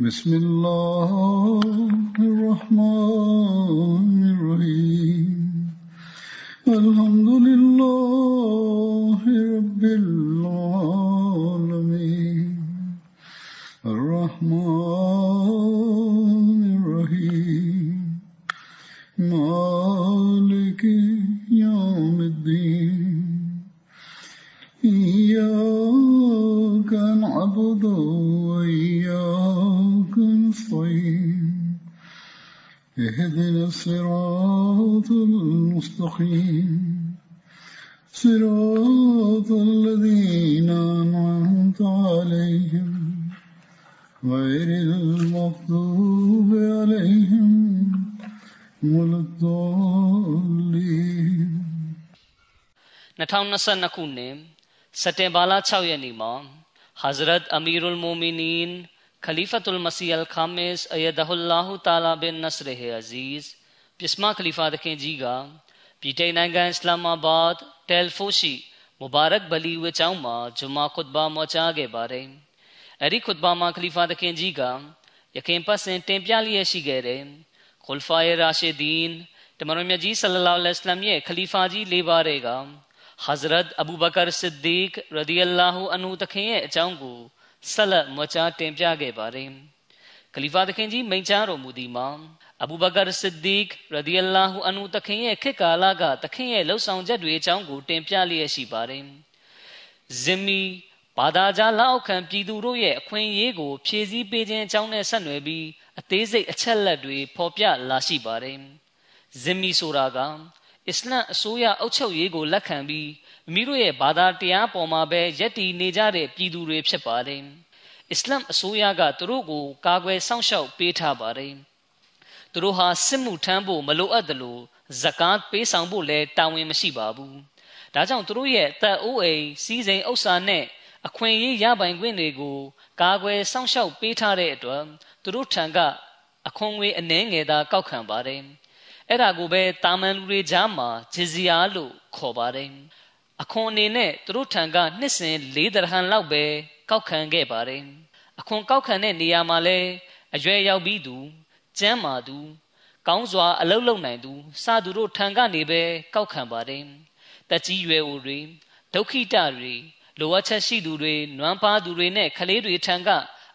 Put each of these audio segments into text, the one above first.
بسم الله الرحمن 2022ခုနှစ်စက်တင်ဘာလ6ရက်နေ့မှာ Hazrat Amirul Mu'minin Khalifatul Masih Al-Khamis Ayyadahullahu Ta'ala bin Nasr Aziz ပြစ်မခလီဖာသခင်ကြီးကပြည်ထိုင်နိုင်ငံအစ္စလာမာဘတ်တယ်ဖိုရှိမူဘာရက်ဘလီဝေချောင်းမှာဂျမာခွတ်ဘာမောကြားခဲ့ပါတယ်။အဲဒီခွတ်ဘာမှာခလီဖာသခင်ကြီးကယခင်ပတ်စဉ်တင်ပြလျက်ရှိခဲ့တဲ့ခွလ်ဖာယရာရှီဒီန်တမန်တော်မြတ်ကြီးဆလလောလ္လဟ်အလัยဟိဝါစလမ်ရဲ့ခလီဖာကြီး၄ပါးတွေက Hazrat Abu Bakar Siddiq ရဒီအလာဟူအန်ဟူတခင်ရဲ့အကြောင်းကိုဆက်လက်မချာတင်ပြခဲ့ပါတယ်။ခလီဖာတခင်ကြီးမိန့်ကြားတော်မူသည်မှာအဘူဘကာဆစ်ဒီကရဒီအလာဟူအန်ဟူတခင်ရဲ့ခေတ်ကာလကတခင်ရဲ့လှုပ်ဆောင်ချက်တွေအကြောင်းကိုတင်ပြလျက်ရှိပါတယ်။ဇင်မီဘာသာကြားလောက်ခံပြည်သူတို့ရဲ့အခွင့်အရေးကိုဖြည့်ဆည်းပေးခြင်းအကြောင်းနဲ့ဆက်နွယ်ပြီးအသေးစိတ်အချက်လက်တွေဖော်ပြလာရှိပါတယ်။ဇင်မီဆိုတာက အစ္စလမ်အစိုးရအုပ်ချုပ်ရေးကိုလက်ခံပြီးမိတို့ရဲ့ဘာသာတရားပေါ်မှာပဲယက်တီနေကြတဲ့ပြည်သူတွေဖြစ်ပါတယ်။အစ္စလမ်အစိုးရကသူတို့ကိုကာကွယ်စောင့်ရှောက်ပေးထားပါတယ်။သူတို့ဟာစစ်မှုထမ်းဖို့မလိုအပ်သလိုဇကာတ်ပေးဆောင်ဖို့လည်းတာဝန်မရှိပါဘူး။ဒါကြောင့်သူတို့ရဲ့တပ်အိုးအိမ်စီးစိမ်ဥစ္စာနဲ့အခွင့်အရေးရပိုင်ခွင့်တွေကိုကာကွယ်စောင့်ရှောက်ပေးထားတဲ့အတွက်သူတို့ထံကအခွန်ငွေအနှဲငယ်သာကောက်ခံပါတယ်။ အဲ့ဒါကိုပဲတာမန်လူတွေကြားမှာဂျီဇီယာလို့ခေါ်ပါတယ်အခွန်အနေနဲ့သူတို့ထံကနှစ်စဉ်၄ဒရဟန်လောက်ပဲကောက်ခံခဲ့ပါတယ်အခွန်ကောက်ခံတဲ့နေရာမှာလဲအရွယ်ရောက်ပြီးသူကျမ်းမာသူကောင်းစွာအလုပ်လုပ်နိုင်သူစသူတို့ထံကနေပဲကောက်ခံပါတယ်တက်ကြီးရွယ်အိုတွေဒုက္ခိတတွေလိုအပ်ချက်ရှိသူတွေနွမ်းပါသူတွေနဲ့ကလေးတွေထံက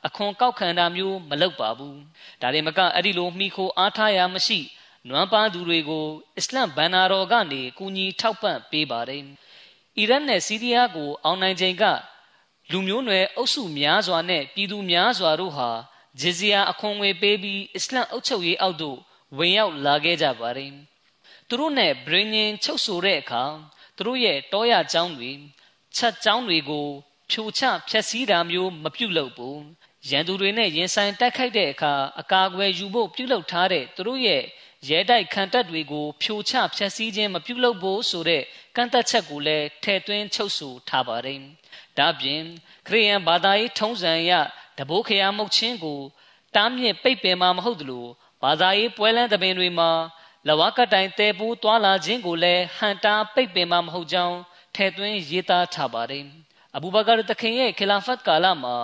အခွန်ကောက်ခံတာမျိုးမလုပ်ပါဘူးဒါတွေမကအဲ့ဒီလိုမိခိုအားထားရမရှိ နွမ်းပါသူတွေကို အစ္စလမ်ဘန်နာတော်ကနေကူညီထောက်ပံ့ပေးပါတယ်။အီရတ်နဲ့ဆီးရီးယားကိုအောင်နိုင်ချိန်ကလူမျိုးနွယ်အုပ်စုများစွာနဲ့ပြည်သူများစွာတို့ဟာဂျီဇီယာအခွန်ငွေပေးပြီးအစ္စလမ်အုပ်ချုပ်ရေးအောက်သို့ဝင်ရောက်လာခဲ့ကြပါတယ်။သူတို့နဲ့ဗြိဉ္ဉ်ချုပ်ဆိုတဲ့အခါသူတို့ရဲ့တောရကျောင်းတွေချက်ကျောင်းတွေကိုဖြိုချဖျက်ဆီးတာမျိုးမပြုလုပ်ဘူး။ရန်သူတွေနဲ့ရင်ဆိုင်တိုက်ခိုက်တဲ့အခါအကာအကွယ်ယူဖို့ပြုလုပ်ထားတဲ့သူတို့ရဲ့ ရဲတိုက်ခံတပ်တွေကိုဖြိုချဖျက်ဆီးခြင်းမပြုလုပ်ဖို့ဆိုတဲ့ကန့်သက်ချက်ကိုလည်းထည့်သွင်းချုပ်ဆိုထားပါတယ်။ဒါပြင်ခရိယန်ဘာသာရေးထုံးစံအရတဘိုးခရာမုတ်ချင်းကိုတားမြစ်ပိတ်ပင်မှာမဟုတ်သလိုဘာသာရေးပွဲလန်းသဘင်တွေမှာလဝကတိုင်တဲပိုးသွာလာခြင်းကိုလည်းဟန်တာပိတ်ပင်မှာမဟုတ်ကြောင်းထည့်သွင်းရေးသားထားပါတယ်။အဘူဘကာတခင်ရဲ့ခလာဖတ်ကာလမှာ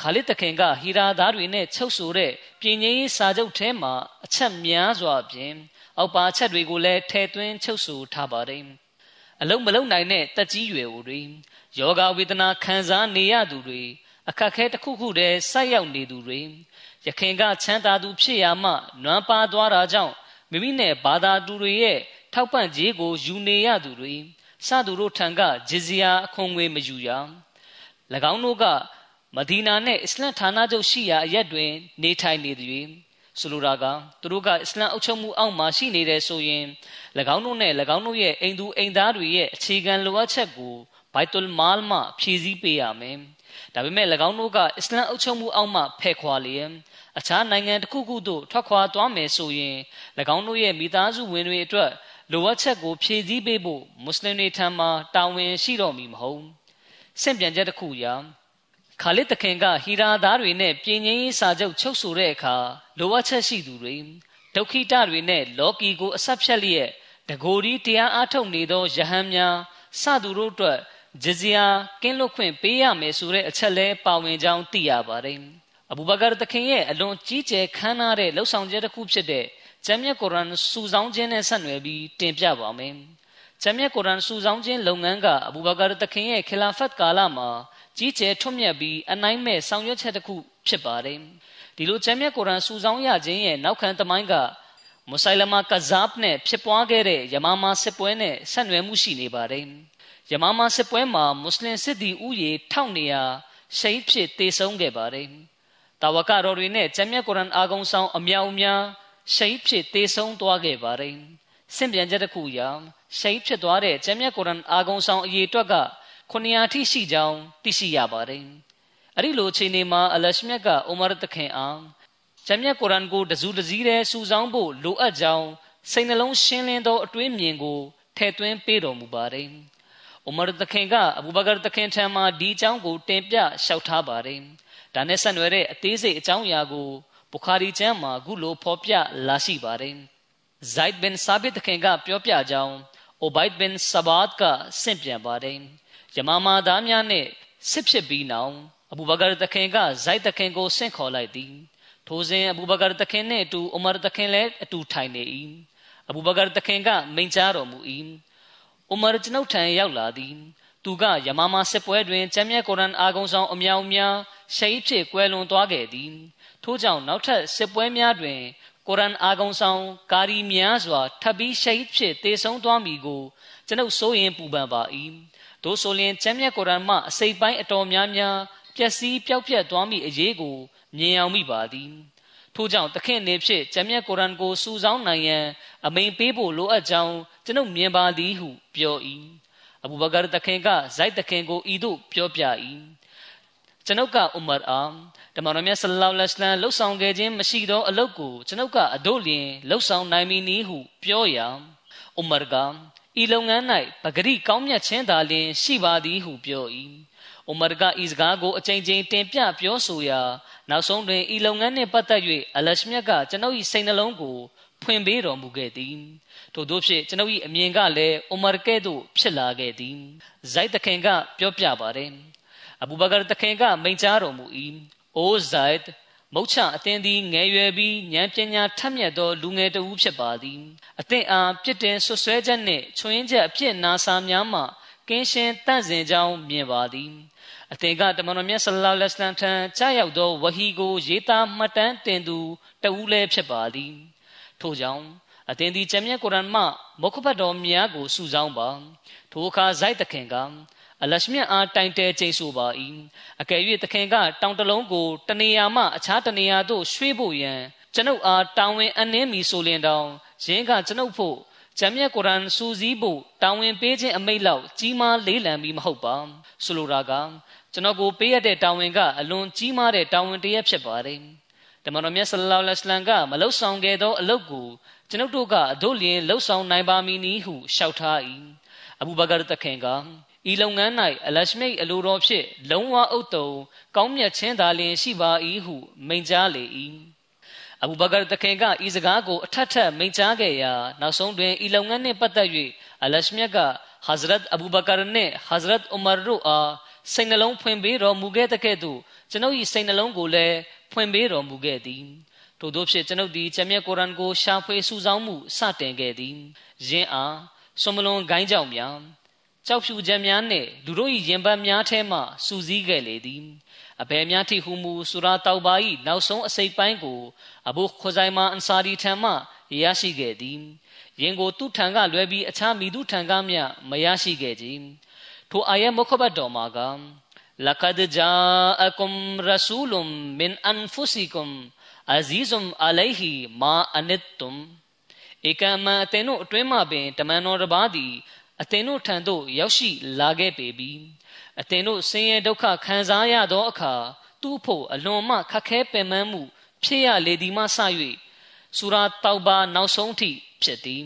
ခါလစ်တခင်ကဟီရာသားတွေနဲ့ချုပ်ဆိုတဲ့ပြည်ငြိမ်းစာချုပ်ထဲမှာအချက်များစွာပြင်အောက်ပါအချက်တွေကိုလည်းထည့်သွင်းချုပ်ဆိုထားပါတယ်အလုံးမလုံးနိုင်တဲ့တက်ကြီးရွယ်အိုတွေယောဂဝေဒနာခံစားနေရသူတွေအခက်ခဲတစ်ခုခုတည်းဆိုက်ရောက်နေသူတွေရခင်ကချမ်းသာသူဖြစ်ရမှနွမ်းပါသွားတာကြောင့်မိမိနဲ့ဘာသာသူတွေရဲ့ထောက်ပံ့ခြင်းကိုယူနေရသူတွေစသူတို့ထံကဂျီဇီယာအခွန်ငွေမယူရ၎င်းတို့က မဒီနာနဲ့အစ္စလမ်ဌာနချုပ်ရှိရာအရက်တွင် နေထိုင်နေသည်ဆိုလိုတာကသူတို့ကအစ္စလမ်အုပ်ချုပ်မှုအောက်မှာရှိနေတဲ့ဆိုရင်၎င်းတို့နဲ့၎င်းတို့ရဲ့အိမ်သူအိမ်သားတွေရဲ့အခြေခံလိုအပ်ချက်ကိုဘိုက်တုလ်မာလ်မှဖြည့်ဆည်းပေးရမယ်ဒါပေမဲ့၎င်းတို့ကအစ္စလမ်အုပ်ချုပ်မှုအောက်မှဖယ်ခွာလျက်အခြားနိုင်ငံတစ်ခုခုသို့ထွက်ခွာသွားမယ်ဆိုရင်၎င်းတို့ရဲ့မိသားစုဝင်တွေအတွက်လိုအပ်ချက်ကိုဖြည့်ဆည်းပေးဖို့မွတ်စလင်တွေထံမှတာဝန်ရှိတော်မူမဟုတ်ဆင့်ပြန်ချက်တစ်ခုရာ ခါလစ်တခင်ကဟီရာသားတွေနဲ့ပြည်ငင်းရေးစာချုပ်ချုပ်ဆိုတဲ့အခါလိုအပ်ချက်ရှိသူတွေဒုက္ခိတတွေနဲ့လော်ကီကိုအဆက်ဖြတ်လျက်တကိုယ်ဒီတရားအားထုတ်နေသောယဟန်များစသူတို့အတွက်ဂျဇီယာကင်းလွတ်ခွင့်ပေးရမယ်ဆိုတဲ့အချက်လဲပါဝင်ကြောင်းသိရပါတယ်။အဘူဘကာတခင်ရဲ့အလွန်ကြီးကျယ်ခမ်းနားတဲ့လှုပ်ဆောင်ချက်တစ်ခုဖြစ်တဲ့ဂျမ်းမြတ်ကုရ်အာန်စူဆောင်းခြင်းနဲ့ဆက်နွယ်ပြီးတင်ပြပါမယ်။ဂျမ်းမြတ်ကုရ်အာန်စူဆောင်းခြင်းလုပ်ငန်းကအဘူဘကာတခင်ရဲ့ခလာဖတ်ကာလမှာ ကြီးကျယ်ထွတ်မြတ်ပြီးအနိုင်မဲ့ဆောင်ရွက်ချက်တစ်ခုဖြစ်ပါတယ်။ဒီလိုဂျမ်းမြတ်ကုရ်အာန်စူဆောင်းရခြင်းရဲ့နောက်ခံသမိုင်းကမုဆိုင်လမာကဇာဘ်နဲ့ဖြစ်ပွားခဲ့တဲ့ယမာမာစစ်ပွဲနဲ့ဆက်နွယ်မှုရှိနေပါတယ်။ယမာမာစစ်ပွဲမှာမွတ်စလင်စစ်သည်ဥယေ1200ရှိတ်ဖြစ်တေဆုံးခဲ့ပါတယ်။တာဝကတော်တွေနဲ့ဂျမ်းမြတ်ကုရ်အာန်အာဂုံဆောင်အမြောက်အများရှိတ်ဖြစ်တေဆုံးသွားခဲ့ပါတယ်။စင်ပြန်ချက်တစ်ခုရာရှိတ်ဖြစ်သွားတဲ့ဂျမ်းမြတ်ကုရ်အာန်အာဂုံဆောင်အရေးအတွက်က 900ထိရှိကြောင်းသိရှိရပါတယ်။အဲ့ဒီလိုအခြေအနေမှာအလရှမြတ်ကအိုမာတခင်အောင်ဂျမ်းမြတ်ကုရ်အာန်ကိုတစူးတစည်းတဲ့စူဆောင်းဖို့လိုအပ်ကြောင်းစိတ်နှလုံးရှင်းလင်းသောအတွေးမြင်ကိုထည့်သွင်းပေးတော်မူပါတယ်။အိုမာတခင်ကအဘူဘကာတခင်ထံမှဒီအကြောင်းကိုတင်ပြလျှောက်ထားပါတယ်။ဒါနဲ့ဆက်နွယ်တဲ့အသေးစိတ်အကြောင်းအရာကိုဘူခါရီကျမ်းမှာခုလိုဖော်ပြလာရှိပါတယ်။ Zaid bin Sabit ခင်ကပြောပြကြောင်း Ubayd bin Sabat ကဆင့်ပြန်ပါတယ်။ ယမာမာသားများနဲ့စစ်ဖြစ်ပြီးနောက်အဘူဘကာတခင်က Zaid တခင်ကိုဆင့်ခေါ်လိုက်သည်။ထိုစဉ်အဘူဘကာတခင်နှင့်အတူဥမာတခင်လည်းအတူထိုင်နေ၏အဘူဘကာတခင်ကမိန့်ကြားတော်မူ၏ဥမာကျွန်ုပ်ထံရောက်လာသည်သူကယမမာစစ်ပွဲတွင်ကျမ်းမြတ်ကုရ်အာန်အာဂုံဆောင်အမြောက်များရှိတ်ဖြစ်ကွယ်လွန်သွားခဲ့သည်ထို့ကြောင့်နောက်ထပ်စစ်ပွဲများတွင်ကုရ်အာန်အာဂုံဆောင်ကာရီများစွာထပ်ပြီးရှိတ်ဖြစ်တေဆုံးသွားမည်ကိုကျွန်ုပ်စိုးရင်ပူပန်ပါ၏ သို့ဆိုလျှင်ကျမ်းမြတ်ကုရ်အာန်မှအစိပ်ပိုင်းအတော်များများပျက်စီးပျောက်ပြက်သွားမည့်အရေးကိုမြင်အောင်မိပါသည်ထို့ကြောင့်သခင်နေဖြစ်ဂျမ်းမြတ်ကုရ်အာန်ကိုစူဆောင်းနိုင်ရန်အမိန်ပေးဖို့လိုအပ်ကြောင်းကျွန်ုပ်မြင်ပါသည်ဟုပြော၏အဘူဘကာသခင်ကဇိုက်သခင်ကိုဤသို့ပြောပြ၏ကျွန်ုပ်ကဥမာအာတမန်တော်မြတ်ဆလလောလဟ်အလัยဟ်လှုပ်ဆောင်ခဲ့ခြင်းမရှိသောအလုပ်ကိုကျွန်ုပ်ကအတို့လျင်လှုပ်ဆောင်နိုင်မည်နည်းဟုပြောရာဥမာက ဤလုပ်ငန်း၌ပဂရိကောင်းမြတ်ခြင်းသာလျှင်ရှိပါသည်ဟုပြော၏အိုမာကဤစကားကိုအကြိမ်ကြိမ်တင်ပြပြောဆိုရာနောက်ဆုံးတွင်ဤလုပ်ငန်းနှင့်ပတ်သက်၍အလရှမြတ်ကကျွန်ုပ်၏စိတ်နှလုံးကိုဖွင့်ပေးတော်မူခဲ့သည်ထို့သောဖြင့်ကျွန်ုပ်၏အမြင်ကလည်းအိုမာကဲ့သို့ဖြစ်လာခဲ့သည်ဇိုက်တခင်ကပြောပြပါတယ်အဘူဘကာတခင်ကမိန့်ကြားတော်မူ၏အိုဇိုက် မုတ်ချအသင်သည်ငယ်ရွယ်ပြီးဉာဏ်ပညာထက်မြက်သောလူငယ်တဦးဖြစ်ပါသည်အသင်အားပြစ်တင်ဆွဆွဲချက်နှင့်ချွင်းချက်အဖြစ်နာစာများမှကင်းရှင်းတန့်စင်ကြောင်းမြင်ပါသည်အသင်ကတမန်တော်မြတ်ဆလ္လာလဟ်အလัยဟ်ထံကြားရောက်သောဝဟီကိုရေးသားမှတ်တမ်းတင်သူတဦးလည်းဖြစ်ပါသည်ထို့ကြောင့်အသင်သည်ကျမ်းမြတ်ကုရ်အာန်မှမုခဘတ်တော်များကိုစုဆောင်းပါထိုအခါဇိုက်တခင်က အလရှမြတ်အားတိုင်တဲကျိန်ဆိုပါ၏အကယ်၍တခင်ကတောင်တလုံးကိုတနေရာမှအခြားတနေရာသို့ရွှေ့ဖို့ရန်ကျွန်ုပ်အားတောင်းဝင်အနှင်းမီဆိုလင်တောင်ယင်းကကျွန်ုပ်ဖို့ဂျမ်းမြတ်ကုရ်အာန်စူးစီးဖို့တောင်းဝင်ပေးခြင်းအမိတ်လောက်ကြီးမားလေးလံပြီးမဟုတ်ပါဆိုလိုတာကကျွန်တော်ကိုပေးရတဲ့တာဝန်ကအလွန်ကြီးမားတဲ့တာဝန်တစ်ရပ်ဖြစ်ပါတယ်။တမန်တော်မြတ်ဆလလောလဟ်အလัยဟ်ကမလှုပ်ဆောင်ခဲ့သောအလုပ်ကိုကျွန်ုပ်တို့ကအတို့လျင်လှုပ်ဆောင်နိုင်ပါမည်နည်းဟုလျှောက်ထား၏။အဘူဘကာတခင်က ဤလုပ်ငန်း၌အလရှမိတ်အလိုတော်ဖြင့်လုံးဝအုပ်တုံကောင်းမြတ်ခြင်းသာလျှင်ရှိပါ၏ဟုမိန့်ကြားလေ၏။အဘူဘကာတခင်ကဤစကားကိုအထက်ထက်မိန့်ကြားခဲ့ရာနောက်ဆုံးတွင်ဤလုပ်ငန်းနှင့်ပတ်သက်၍အလရှမြတ်ကဟဇရတ်အဘူဘကာနှင့်ဟဇရတ်ဥမာတို့အားစိတ်နှလုံးဖွင့်ပေးတော်မူခဲ့တဲ့ကဲ့သို့ကျွန်ုပ်၏စိတ်နှလုံးကိုလည်းဖွင့်ပေးတော်မူခဲ့သည်ထို့သောဖြင့်ကျွန်ုပ်သည်ဂျမြတ်ကုရ်အာန်ကိုရှာဖွေစုဆောင်းမှုစတင်ခဲ့သည်ယင်းအားဆွမလွန်ဂိုင်းကြောင်များ ကြောက်ဖြူချက်များနှင့်လူတို့၏ရင်ပတ်များထဲမှစူးစီးခဲ့လေသည်အဘယ်များထိဟုမူဆူရာတောက်ပါ၏နောက်ဆုံးအစိပ်ပိုင်းကိုအဘူခွဇိုင်မာအန်ဆာရီထံမှရရှိခဲ့သည်ယင်ကိုသူ့ထံကလွဲပြီးအခြားမိသူထံကမျှမရရှိခဲ့ကြထိုအာယတ်မုခဘတ်တော်မှာက لقد جاءكم رسول من انفسكم عزيز عليه ما عنتم ဧကမအသင်တို့အတွင်းမှပင်တမန်တော်တစ်ပါးသည် အသင်တို့ထံသို့ရောက်ရှိလာခဲ့ပေပြီအသင်တို့ဆင်းရဲဒုက္ခခံစားရသောအခါသူ့ဖို့အလွန်မှခက်ခဲပင်ပန်းမှု ဖြစ်ရလေသည်မှစ၍ဆူရာတောက်ဘာနောက်ဆုံးထိဖြစ်သည်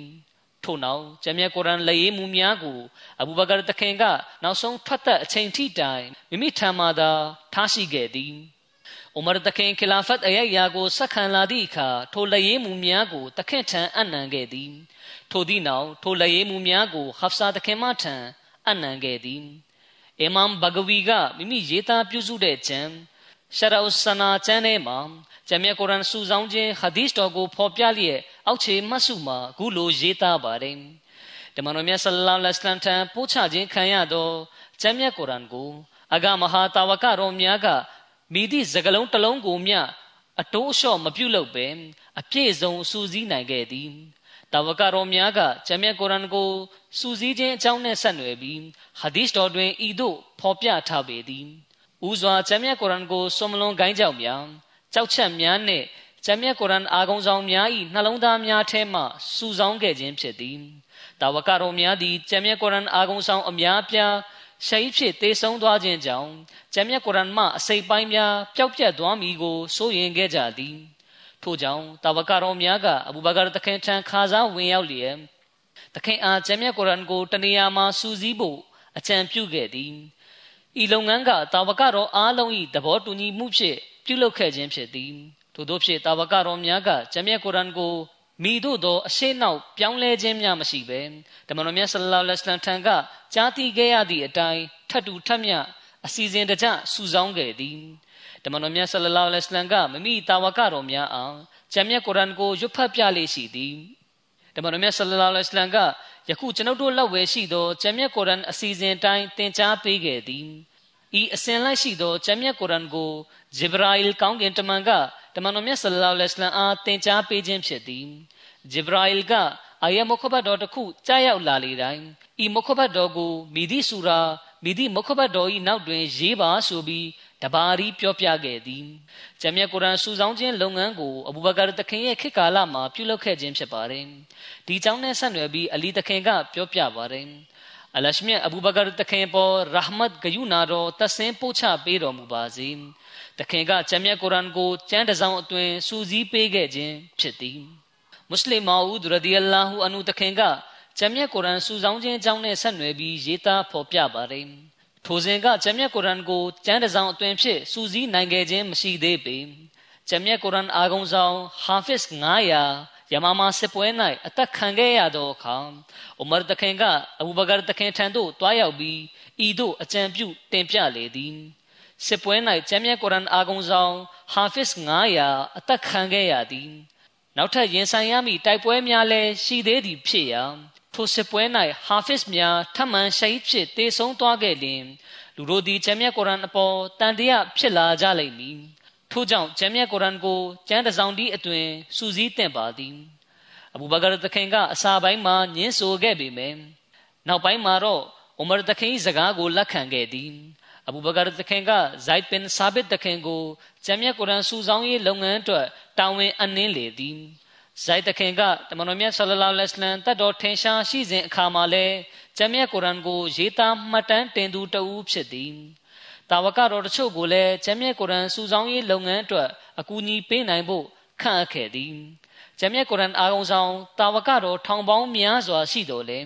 ထို့နောက်ဂျမ်မြတ်ကုရ်အာန်လက်ရေးမှုများကိုအဘူဘကာတခင်ကနောက်ဆုံးထွက်သက်အချိန်ထိတိုင်မိမိထံမှသာထားရှိခဲ့သည်ဥမာတခင်ခီလာဖတ်အယယာကိုဆက်ခံလာသည့်အခါထိုလက်ရေးမှုများကိုတခင်ထံအနံခဲ့သည် ထိုသည့်နောက်ထိုလက်ရေးမှုများကိုဟဖ်ဆာတခင်မထံအနံခဲ့သည်အီမမ်ဘဂဝီကမိမိရေးသားပြုစုတဲ့ကျမ်းရှရာဥဆနာကျမ်းထဲမှာဂျမ်မြတ်ကုရ်အာန်စုဆောင်ခြင်းဟာဒီစ်တော်ကိုဖော်ပြလျက်အောက်ခြေမှတ်စုမှာအခုလိုရေးသားပါတယ်ဓမ္မတော်မြတ်ဆလ္လာလဟ်အလัยဟိဝါစလမ်ထံပို့ချခြင်းခံရသောဂျမ်မြတ်ကုရ်အာန်ကိုအဂမဟာတာဝကတော်များကမိသည့်စကလုံးတစ်လုံးကိုမျှအတိုးအလျှော့မပြုတ်လို့ပဲအပြည့်စုံစူးစီးနိုင်ခဲ့သည် တာဝကတော်များကဂျမ်မြတ်ကုရ်အာန်ကိုစူးစီးခြင်းအကြောင်းနဲ့ဆက်နွယ်ပြီးဟာဒီစ်တော်တွင်ဤသို့ဖော်ပြထားပေသည်ဥစွာဂျမ်မြတ်ကုရ်အာန်ကိုစွန်မလွန်ဂိုင်းကြောက်များကြောက်ချက်များနှင့်ဂျမ်မြတ်ကုရ်အာန်အာဂုံဆောင်များ၏နှလုံးသားများထဲမှစူဆောင်းခဲ့ခြင်းဖြစ်သည်တာဝကတော်များသည်ဂျမ်မြတ်ကုရ်အာန်အာဂုံဆောင်အများပြားရှိတ်ဖြစ်သေဆုံးသွားခြင်းကြောင့်ဂျမ်မြတ်ကုရ်အာန်မှအစိပ်ပိုင်းများပျောက်ပြတ်သွားမည်ကိုစိုးရင်ခဲ့ကြသည် ထို့ကြောင့်တာဝကတော်များကအဘူဘကာတခင်ထံခါစားဝင်ရောက်လျက်တခင်အားဂျမ်မြတ်ကုရ်အာန်ကိုတနေရာမှာစူးစီးဖို့အကြံပြုခဲ့သည်ဤလုပ်ငန်းကတာဝကတော်အားလုံး၏သဘောတူညီမှုဖြင့်ပြုလုပ်ခဲ့ခြင်းဖြစ်သည်ထို့သောဖြင့်တာဝကတော်များကဂျမ်မြတ်ကုရ်အာန်ကိုမိတို့သောအရှိနောက်ပြောင်းလဲခြင်းများမရှိဘဲဓမ္မတော်မြတ်ဆလ္လာလဟ်အလိုင်းထံကကြားသိခဲ့ရသည့်အတိုင်းထပ်တူထပ်မြအစီအစဉ်တကျစုဆောင်းခဲ့သည် ဓမ္မတော်မြတ်ဆလ္လာလဟ်အလိုင်းကမမိတာဝကတော်များအောင်ဂျမ်မြတ်ကုရ်အာန်ကိုရွတ်ဖတ်ပြလေရှိသည်ဓမ္မတော်မြတ်ဆလ္လာလဟ်အလိုင်းကယခုကျွန်ုပ်တို့လက်ဝဲရှိသောဂျမ်မြတ်ကုရ်အာန်အစီအစဉ်တိုင်းသင်ကြားပေးခဲ့သည်ဤအစဉ်လိုက်ရှိသောဂျမ်မြတ်ကုရ်အာန်ကိုဂျေဘရာအီလ်ကောင်းကင်တမန်ကတမန်တော်မြတ်ဆလ္လာလဟ်အလိုင်းအားသင်ကြားပေးခြင်းဖြစ်သည်ဂျေဘရာအီလ်ကအာယမုခဘတ်တော်တစ်ခုကြားရောက်လာလေတိုင်းဤမုခဘတ်တော်ကိုမိသည့်ဆူရာမိသည့်မုခဘတ်တော်၏နောက်တွင်ရေးပါဆိုပြီး တဘာရီပြောပြခဲ့သည်ဂျမ်မြတ်ကုရ်အာန်စူဆောင်းခြင်းလုပ်ငန်းကိုအဘူဘကာတခင်ရဲ့ခေတ်ကာလမှာပြုလုပ်ခဲ့ခြင်းဖြစ်ပါတယ်ဒီကြောင့်နဲ့ဆက်နွယ်ပြီးအလီတခင်ကပြောပြပါတယ်အလရှမြတ်အဘူဘကာတခင်ပေါ်ရာဟမတ်ဂယုနာတော်တဆင်းပို့ချပေးတော်မူပါစေတခင်ကဂျမ်မြတ်ကုရ်အာန်ကိုကျမ်းတစောင်းအတွင်စူးစီးပေးခဲ့ခြင်းဖြစ်သည်မွတ်စလင်မာဦးရဒီအလာဟူအနုတခင်ကဂျမ်မြတ်ကုရ်အာန်စူဆောင်းခြင်းအကြောင်းနဲ့ဆက်နွယ်ပြီးရေးသားဖော်ပြပါတယ် ထိုစဉ်ကဂျမ်မြတ်ကုရ်အာန်ကိုကျမ်းတစောင်းအတွင်ဖြစ်စူးစီးနိုင်ခဲ့ခြင်းမရှိသေးပေဂျမ်မြတ်ကုရ်အာန်အာဂုံဆောင်ဟာဖစ်900ယမမာစစ်ပွဲ၌အသက်ခံခဲ့ရသောအခါဥမာတခင်ကအဘူဘကာတခင်ထံသို့တွားရောက်ပြီးဤသို့အကြံပြုတင်ပြလေသည်စစ်ပွဲ၌ကျမ်းမြတ်ကုရ်အာန်အာဂုံဆောင်ဟာဖစ်900အသက်ခံခဲ့ရသည်နောက်ထပ်ရင်ဆိုင်ရမည့်တိုက်ပွဲများလည်းရှိသေးသည်ဖြစ်ရာ ထိုစစ်ပွဲ၌ဟာဖစ်များထပ်မံရှိတ်ဖြစ်တေဆုံးသွားခဲ့လျင်လူတို့သည်ကျမ်းမြတ်ကုရ်အာန်အပေါ်တန်တရားဖြစ်လာကြလိမ့်မည်ထို့ကြောင့်ကျမ်းမြတ်ကုရ်အာန်ကိုကျမ်းတစောင်းဒီအတွင်စူးစီးသင့်ပါသည်အဘူဘကာသခင်ကအစာပိုင်းမှာညင်းဆိုခဲ့ပေမယ့်နောက်ပိုင်းမှာတော့ဥမာသခင်၏စကားကိုလက်ခံခဲ့သည်အဘူဘကာသခင်ကဇိုက်ဘင်ဆာဘစ်သခင်ကိုကျမ်းမြတ်ကုရ်အာန်စူဆောင်းရေးလုပ်ငန်းအတွက်တာဝန်အနှင်းလေသည် ဇိုက်တခင်ကတမန်တော်မြတ်ဆလလောလဟ်အလัยဟ်တတ်တော်ထင်ရှားရှိစဉ်အခါမှာလဲကျမ်းမြတ်ကုရ်အာန်ကိုရေးသားမှတ်တမ်းတင်သူတဦးဖြစ်သည်တာဝကတော်တချို့ကိုလည်းကျမ်းမြတ်ကုရ်အာန်စူဆောင်းရေးလုပ်ငန်းအတွက်အကူအညီပေးနိုင်ဖို့ခန့်အပ်ခဲ့သည်ကျမ်းမြတ်ကုရ်အာန်အာရုံဆောင်တာဝကတော်ထောင်ပေါင်းများစွာရှိတော်လဲ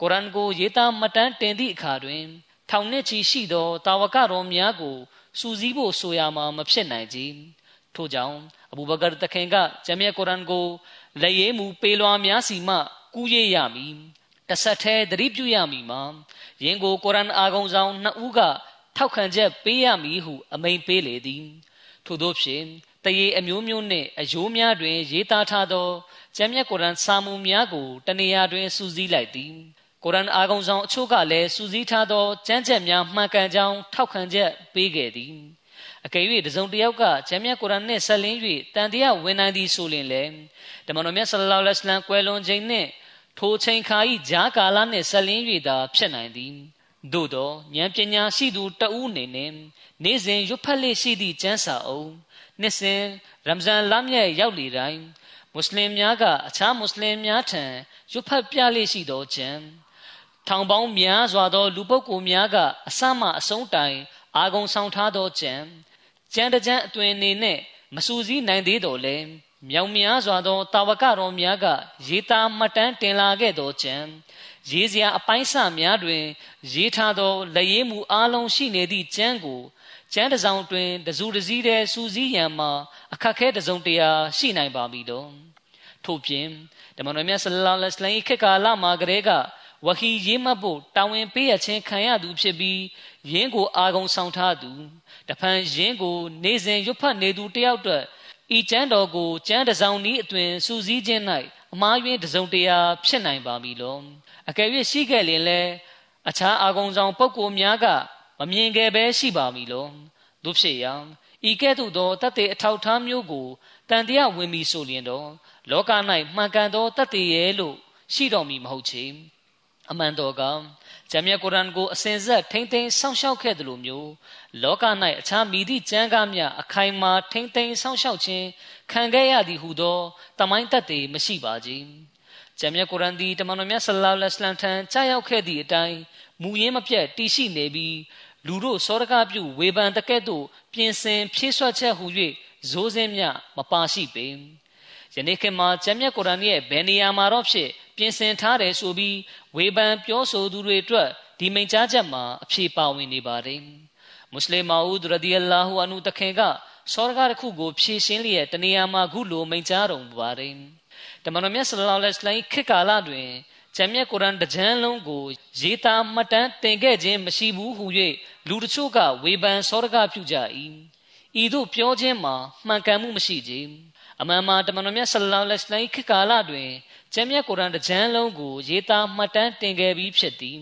ကုရ်အာန်ကိုရေးသားမှတ်တမ်းတင်သည့်အခါတွင် ထောင်နှစ်ချီရှိသောတာဝကတော်များကိုစူးစီးဖို့ဆိုရမှာမဖြစ်နိုင်ကြ ထို့ကြောင့်အဘူဘကာတခင်ကဂျမ်မြတ်ကုရ်အာန်ကိုလက်ရည်မူပေးလွှာများစီမှကူးရရမည်တဆက်သေးသတိပြုရမည်မှာယင်ကိုကုရ်အာန်အာဂုံဆောင်နှစ်ဦးကထောက်ခံချက်ပေးရမည်ဟု အမိန်ပေးလေသည်ထို့သောဖြင့်တရေအမျိုးမျိုးနှင့်အယိုးများတွင် ရေးသားထားသောကျမ်းမြတ်ကုရ်အာန်စာမူများကိုတနေရာတွင်စူးစီးလိုက်သည်ကုရ်အာန်အာဂုံဆောင်အချို့ကလည်းစူးစီးထားသောကျမ်းချက်များမှန်ကန်ကြောင်းထောက်ခံချက်ပေးခဲ့သည် အကယ်၍တစုံတစ်ယောက်ကဂျမ်းမြတ်ကုရ်အာန်နှင့်ဆက်လင်း၍တန်တရားဝင်နိုင်သည်ဆိုရင်လည်းတမန်တော်မြတ်ဆလ္လာလဟ်အလัยဟ်ကွယ်လွန်ခြင်းနှင့်ထိုချိန်ခါ၏ဂျားကာလနှင့်ဆက်လင်း၍သာဖြစ်နိုင်သည်သို့သောဉာဏ်ပညာရှိသူတဦးအနေနဲ့နေ့စဉ်ရွတ်ဖတ်လေရှိသည့်ကျမ်းစာအုပ်နှစ်စဉ်ရမဇန်လမြတ်ရောက်လေတိုင်းမွတ်စလင်များကအခြားမွတ်စလင်များထံရွတ်ဖတ်ပြလေရှိသောကျမ်းထောင်ပေါင်းများစွာသော လူပုဂ္ဂိုလ်များကအစမှအဆုံးတိုင်အာဂုံဆောင်ထားသောကြံ ကြံတကြံအတွင်နေနဲ့မစူစည်းနိုင်သေးတော်လဲမြောင်များစွာသောတာဝကတော်များကရေးသားမှတ်တမ်းတင်လာခဲ့သောကြံရေးစရာအပိုင်းစများတွင် ရေးထားသောလက်ရေးမှုအလုံးရှိနေသည့်ကျမ်းကိုကျမ်းတစ်စောင်တွင်တစုတစည်းတည်းစူးစီးရန်မှာအခက်ခဲတစုံတရာရှိနိုင်ပါပြီတော့ထို့ပြင်တမန်တော်မြတ်ဆလ္လာလဟ်အလိုင်းခေတ်ကာလမှာကတည်းကဝဟီရေးမှတ်ဖို့တာဝန်ပေးရခြင်းခံရသူဖြစ်ပြီး ယင်းကိုအာဂုံဆောင်ထားသူတဖန်ယင်းကိုနေစဉ်ရွတ်ဖတ်နေသူတယောက်အတွက်ဤကျမ်းတော်ကိုကျမ်းတစောင်ဤအတွင်စူးစီးခြင်း၌အမှားယွင်းတစုံတရာဖြစ်နိုင်ပါပြီလောအကယ်၍ရှိခဲ့ရင်လည်းအခြားအာဂုံဆောင်ပုဂ္ဂိုလ်များကမမြင်ခဲ့ပဲရှိပါမည်လောတို့ဖြစ်ရာဤကဲ့သို့သောတတ်တဲ့အထောက်ထားမျိုးကိုတန်တရားဝင်ပြီးဆိုလျင်တော့လောက၌မှန်ကန်သောတတ်တဲ့ရဲ့လို့ရှိတော်မူမဟုတ်ချေ အမှန်တော်ကဂျမ်းမြတ်ကုရ်အာန်ကိုအစဉ်ဆက်ထိမ့်သိမ်းစောင့်ရှောက်ခဲ့သလိုမျိုးလောက၌အခြားမိသည့်ကျမ်းကားများအခိုင်အမာထိမ့်သိမ်းစောင့်ရှောက်ခြင်းခံခဲ့ရသည်ဟုသောတမိုင်းတတ်တွေမရှိပါကြ။ဂျမ်းမြတ်ကုရ်အာန်သည်တမန်တော်မြတ်ဆလ္လာလဟ်အလိုင်းထံကြားရောက်ခဲ့သည့်အတိုင်းမူရင်းမပြတ်တည်ရှိနေပြီးလူတို့စောရကပြုဝေဖန်တကဲ့သို့ပြင်ဆင်ဖြည့်ဆွတ်ချက်ဟူ၍ဇိုးစင်းမြမပါရှိပေ။ယနေ့ခေတ်မှာဂျမ်းမြတ်ကုရ်အာန်ရဲ့ဘယ်နေရာမှာတော့ဖြစ် ပြင်ဆင်ထားတယ်ဆိုပြီးဝေဖန်ပြောဆိုသူတွေအတွက်ဒီမိန့်ကြားချက်မှာအဖြေပါဝင်နေပါတယ်မွတ်စလင်မာဦးရဒီအလာဟူအနုတခင်ကစောရကတစ်ခုကိုဖြည့်ရှင်းလျက်တနေရာမှာခုလိုမိန့်ကြားတော်မူပါတယ်တမန်တော်မြတ်ဆလ္လာလဟ်အလိုင်းခေတ်ကာလတွင်ဂျမ်းမြတ်ကုရ်အာန်တကြမ်းလုံးကိုရေးသားမှတ်တမ်းတင်ခဲ့ခြင်းမရှိဘူးဟု၍လူတချို့ကဝေဖန်စောရကပြုကြ၏ဤသို့ပြောခြင်းမှာမှန်ကန်မှုမရှိကြ အမှန်မှာတမန်တော်မြတ်ဆလ္လာလဟ်အလိုင်းခေတ်ကာလတွင်ကျမ်းမြတ်ကုရ်အာန်တစ်ချမ်းလုံးကိုရေးသားမှတ်တမ်းတင်ခဲ့ပြီးဖြစ်သည်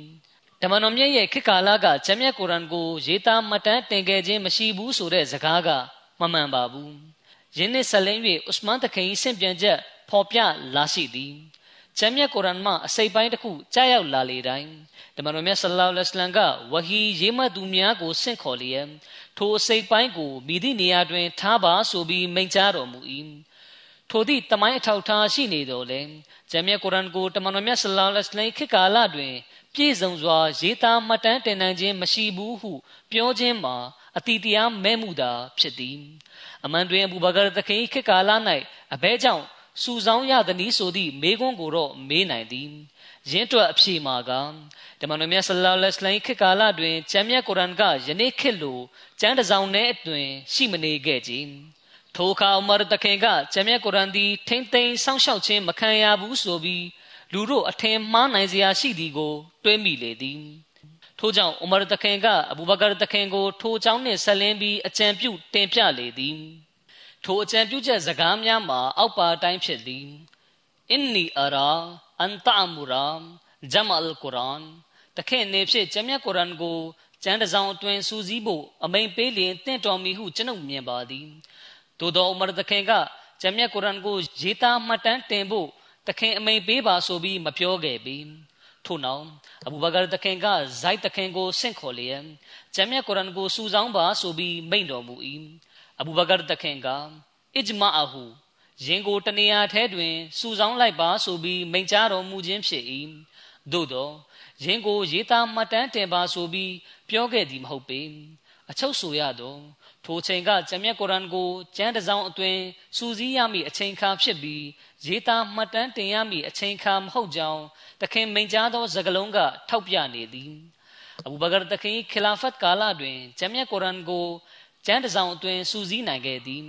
ဓမ္မတော်မြတ်ရဲ့ခေတ်ကာလကကျမ်းမြတ်ကုရ်အာန်ကိုရေးသားမှတ်တမ်းတင်ခဲ့ခြင်းမရှိဘူးဆိုတဲ့စကားကမမှန်ပါဘူးယင်းနှစ်ဆက်လင်း၍ဥစမန်တခင်ဆင့်ပြန်ချက်ဖော်ပြလာရှိသည် ကျမ်းမြတ်ကုရ်အာန်မှာအစိပ်ပိုင်းတစ်ခုကြားရောက်လာလေတိုင်းဓမ္မတော်မြတ်ဆလ္လာလဟ်အလိုင်းကဝဟီရေးမှတ်သူများကိုဆင့်ခေါ်လျက်ထိုအစိပ်ပိုင်းကိုမိသည့်နေရာတွင်ထားပါဆိုပြီးမိန့်ကြားတော်မူ၏ထိုသည့်တမိုင်းအထောက်ထားရှိနေတော်လဲဂျမ်မြတ်ကုရ်အာန်ကိုတမန်တော်မြတ်ဆလ္လာလဟ်အလိုင်းခေတ်ကာလတွင် ပြည့်စုံစွာရေးသားမှတ်တမ်းတင်နိုင်ခြင်းမရှိဘူးဟုပြောခြင်းမှာအတိတရားမဲ့မှုသာဖြစ်သည်အမှန်တွင်အဘူဘကာသခင်ခေတ်ကာလ၌အဘဲကြောင့် စူဆောင်းရသည်နည်းဆိုသည့်မေခွန်းကိုတော့မေးနိုင်သည်ရင်းတွက်အဖြေမှာကတမန်တော်မြတ်ဆလ္လာလဟ်အလိုင်းခေတ်ကာလတွင်ဂျမ်မြတ်ကုရ်အာန်ကယနေ့ခေတ်လိုကျမ်းတစ်စောင်နဲ့အတွင်ရှိမနေခဲ့ကြထိုအခါဥမာတခင်ကဂျမ်မြတ်ကုရ်အာန်သည်ထိမ့်သိမ်းစောင့်ရှောက်ခြင်းမခံရဘူးဆိုပြီးလူတို့အထင်မှားနိုင်စရာရှိသည်ကို တွေးမိလေသည်ထို့ကြောင့်ဥမာတခင်ကအဘူဘကာတခင်ကို ထိုအကြောင်းနှင့်ဆက်လင်းပြီးအကြံပြုတင်ပြလေသည် ထိုအကြံပြုချက်စကားများမှာ အောက်ပါအတိုင်းဖြစ်သည်အင်နီအရာအန်တာမူရာဂျမအလ်ကုရ်အာန်တခင်နေဖြစ်ဂျမ်မြတ်ကုရ်အာန်ကိုကျမ်းတစောင်အတွင်စူးစီးဖို့အမိန်ပေးလျင်တင့်တော်မီဟုကျွန်ုပ်မြင်ပါသည်သို့သောဥမရသခင်ကဂျမ်မြတ်ကုရ်အာန်ကိုရေးသားမှတ်တမ်းတင်ဖို့သခင်အမိန်ပေးပါဆိုပြီးမပြောခဲ့ပြီထို့နောက်အဘူဘကာသခင်ကဇိုက်သခင်ကိုဆင့်ခေါ်လျက်ဂျမ်မြတ်ကုရ်အာန်ကိုစူဆောင်းပါဆိုပြီးမိန့်တော်မူ၏ အဘူဘကာသခင်ကအစ်မာအဟုရင်ကိုတနေရာထဲတွင်စူဆောင်းလိုက်ပါဆိုပြီးမိန့်ကြားတော်မူခြင်းဖြစ်၏သို့သောရင်ကိုရေးသားမှတ်တမ်းတင်ပါဆိုပြီးပြောခဲ့သည်မဟုတ်ပေအချုပ်ဆိုရသောထိုချိန်ကဂျမ်မြတ်ကုရ်အာန်ကိုကျမ်းတစ်စောင်အတွင်းစူးစီးရမည့်အချိန်ခါဖြစ်ပြီးရေးသားမှတ်တမ်းတင်ရမည့်အချိန်ခါမဟုတ်ကြောင်းတခင်မိန့်ကြားသောစကားလုံးကထောက်ပြနေသည်အဘူဘကာတခင်ခီလာဖတ်ကာလတွင်ဂျမ်မြတ်ကုရ်အာန်ကို ကျမ်းတစ်စောင်အတွင်းစူးစီးနိုင်ခဲ့သည်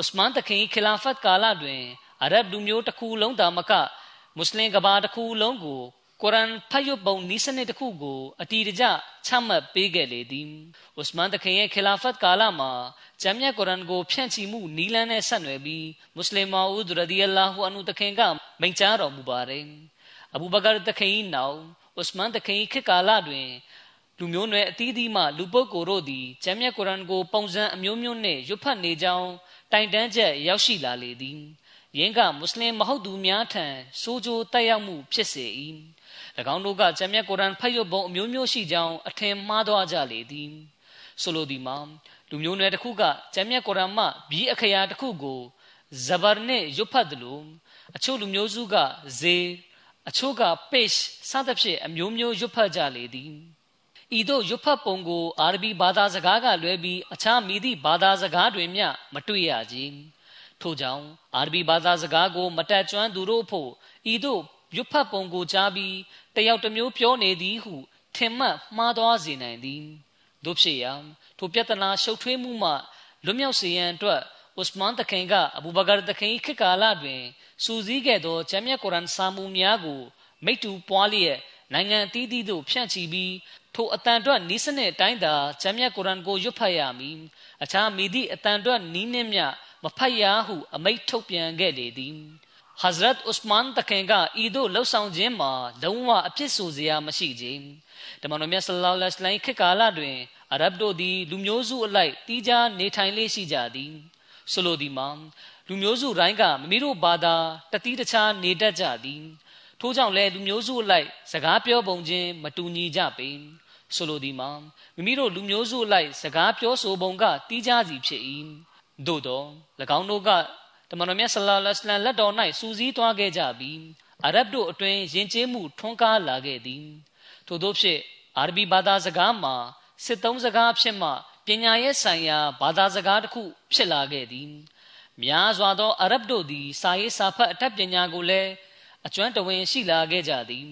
ဥစမန်တခင်ခီလာဖတ်ကာလတွင်အရဗ်လူမျိုးတစ်ခုလုံးသာမကမွတ်စလင်ကဘာတစ်ခုလုံးကိုကုရ်အန်ဖတ်ရွတ်ပုံနီးစနစ်တစ်ခုကိုအတီတကျချမှတ်ပေးခဲ့လေသည်ဥစမန်တခင်ရဲ့ခီလာဖတ်ကာလမှာဂျမ်မြတ်ကုရ်အန်ကိုဖြန့်ချီမှုနီးလန်းနဲ့ဆက်နွယ်ပြီးမွတ်စလင်မာဦးရဒီအလာဟူအန်တခင်ကမိန့်ကြားတော်မူပါတယ်အဘူဘကာတခင်နောက်ဥစမန်တခင်ခေတ်ကာလတွင် လူမျိုးနွယ်အသီးသီးမှလူပုဂ္ဂိုလ်တို့သည်ဂျမ်မြတ်ကုရ်အန်ကို ပုံစံအမျိုးမျိုးနှင့်ရွတ်ဖတ်နေကြောင်းတိုင်တန်းချက်ရောက်ရှိလာလေသည်ယင်းကမွတ်စလင်မဟုတ်သူများထံစိုးကြိုးတက်ရောက်မှုဖြစ်စေ၏၎င်းတို့ကဂျမ်မြတ်ကုရ်အာန်ဖတ်ရပုံအမျိုးမျိုးရှိကြောင်းအထင်မှားသွားကြလေသည်ဆိုလိုသည်မှာလူမျိုးနွယ်တစ်ခုကဂျမ်မြတ်ကုရ်အာန်မှဘီအခရာတစ်ခုကိုဇဘာနဲ့ရွတ်ဖတ်တယ်လို့အချို့လူမျိုးစုကဇေအချို့က page စသဖြင့်အမျိုးမျိုးရွတ်ဖတ်ကြလေသည် ဤသို့ရွတ်ဖတ်ပုံကိုအာရဗီဘာသာစကားကလွဲပြီးအခြားမိသည့်ဘာသာစကားတွင်မျှမတွေ့ရကြထို့ကြောင့်အာရဗီဘာသာစကားကိုမတက်ကျွမ်းသူတို့ဖို့ဤသို့ရွတ်ဖတ်ပုံကိုကြားပြီးတယောက်တစ်မျိုးပြောနေသည်ဟုထင်မှတ်မှားသွားစေနိုင်သည်တို့ဖြစ်ရာထိုပြဿနာရှုပ်ထွေးမှုမှလွတ်မြောက်စေရန်အတွက်ဥစမန်တခင်ကအဘူဘကာတခင်ခေတ်ကာလတွင်စူစည်းခဲ့သောကျမ်းမြတ်ကုရ်အန်စာမူများကိုမိတ္တူပွားလျက်နိုင်ငံအသီးသီးသို့ဖြန့်ချီပြီး ထိုအတန်အတွက်နီးစနစ်အတိုင်းသာကျမ်းမြတ်ကုရ်အန်ကိုရွတ်ဖတ်ရမည်အခြားမိသည့်အတန်အတွက်နီးနှင်းမြမဖတ်ရဟုအမိန့်ထုတ်ပြန်ခဲ့လေသည် Hazrat Usman တခင်ကဤသို့လှုပ်ဆောင်ခြင်းမှာလုံးဝအဖြစ်ဆိုစရာမရှိခြင်းတမန်တော်မြတ်ဆလ္လာလဟ်အလိုင်းခေတ်ကာလတွင်အရဗ်တို့သည်လူမျိုးစုအလိုက်တီးခြားနေထိုင်လေးရှိကြသည်ဆိုလိုသည်မှာလူမျိုးစုတိုင်းကမိမိတို့ဘာသာတတိတခြားနေတတ်ကြသည်ထို့ကြောင့်လည်းလူမျိုးစုအလိုက်စကားပြောပုံချင်းမတူညီကြပေ ဆိုလိုသည်မှာမိမိတို့လူမျိုးစုအလိုက်စကားပြောဆိုပုံကတီးခြားစီဖြစ်၏သို့သော၎င်းတို့ကတမန်တော်မြတ်ဆလ္လာလဟ်အလိုင်းလက်တော်၌စူးစီးသွားခဲ့ကြပြီးအရဗ်တို့အတွင်ယဉ်ကျေးမှုထွန်းကားလာခဲ့သည်ထို့သောဖြင့်အာရဗီဘာသာစကားမှာစစ်သုံးစကားဖြစ်မှပညာရေးဆိုင်ရာဘာသာစကားတစ်ခုဖြစ်လာခဲ့သည်များစွာသောအရဗ်တို့သည်စာရေးစာဖတ်အတတ်ပညာကိုလည်းအကျွမ်းတဝင်ရှိလာခဲ့ကြသည်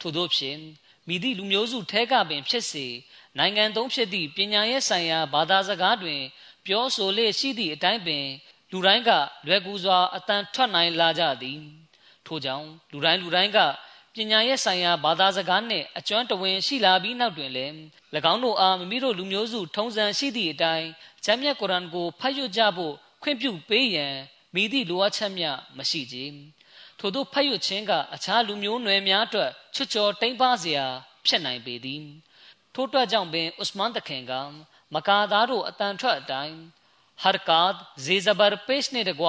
ထို့သောဖြင့် မိသည့်လူမျိုးစုထဲကပင်ဖြစ်စေနိုင်ငံသုံးဖြစ်သည့်ပညာရေးဆိုင်ရာဘာသာစကားတွင် ပြောဆိုလေရှိသည့်အတိုင်းပင် လူတိုင်းကလွယ်ကူစွာအတန်ထွက်နိုင်လာကြသည်ထို့ကြောင့်လူတိုင်းလူတိုင်းကပညာရေးဆိုင်ရာဘာသာစကားနှင့်အကျွမ်းတဝင်ရှိလာပြီးနောက်တွင်လည်း၎င်းတို့အားမိမိတို့လူမျိုးစုထုံးစံရှိသည့်အတိုင်းဂျမ်းမြတ်ကုရ်အန်ကိုဖတ်ရကြဖို့ခွင့်ပြုပေးရန်မိသည့်လိုအပ်ချက်မျှမရှိကြ ထို့သောဖတ်ရခြင်းကအခြားလူမျိုးနွယ်များအတွက်ချွတ်ချော်တိမ်ပါစရာဖြစ်နိုင်ပေသည်ထို့အတွက်ကြောင့်ပင်ဥစမန်တခင်ကမကာသားတို့အတန်ထွက်အတိုင်းဟာကာဒ်ဇေဇဘရပေ့ရှ်နှင့်တကွ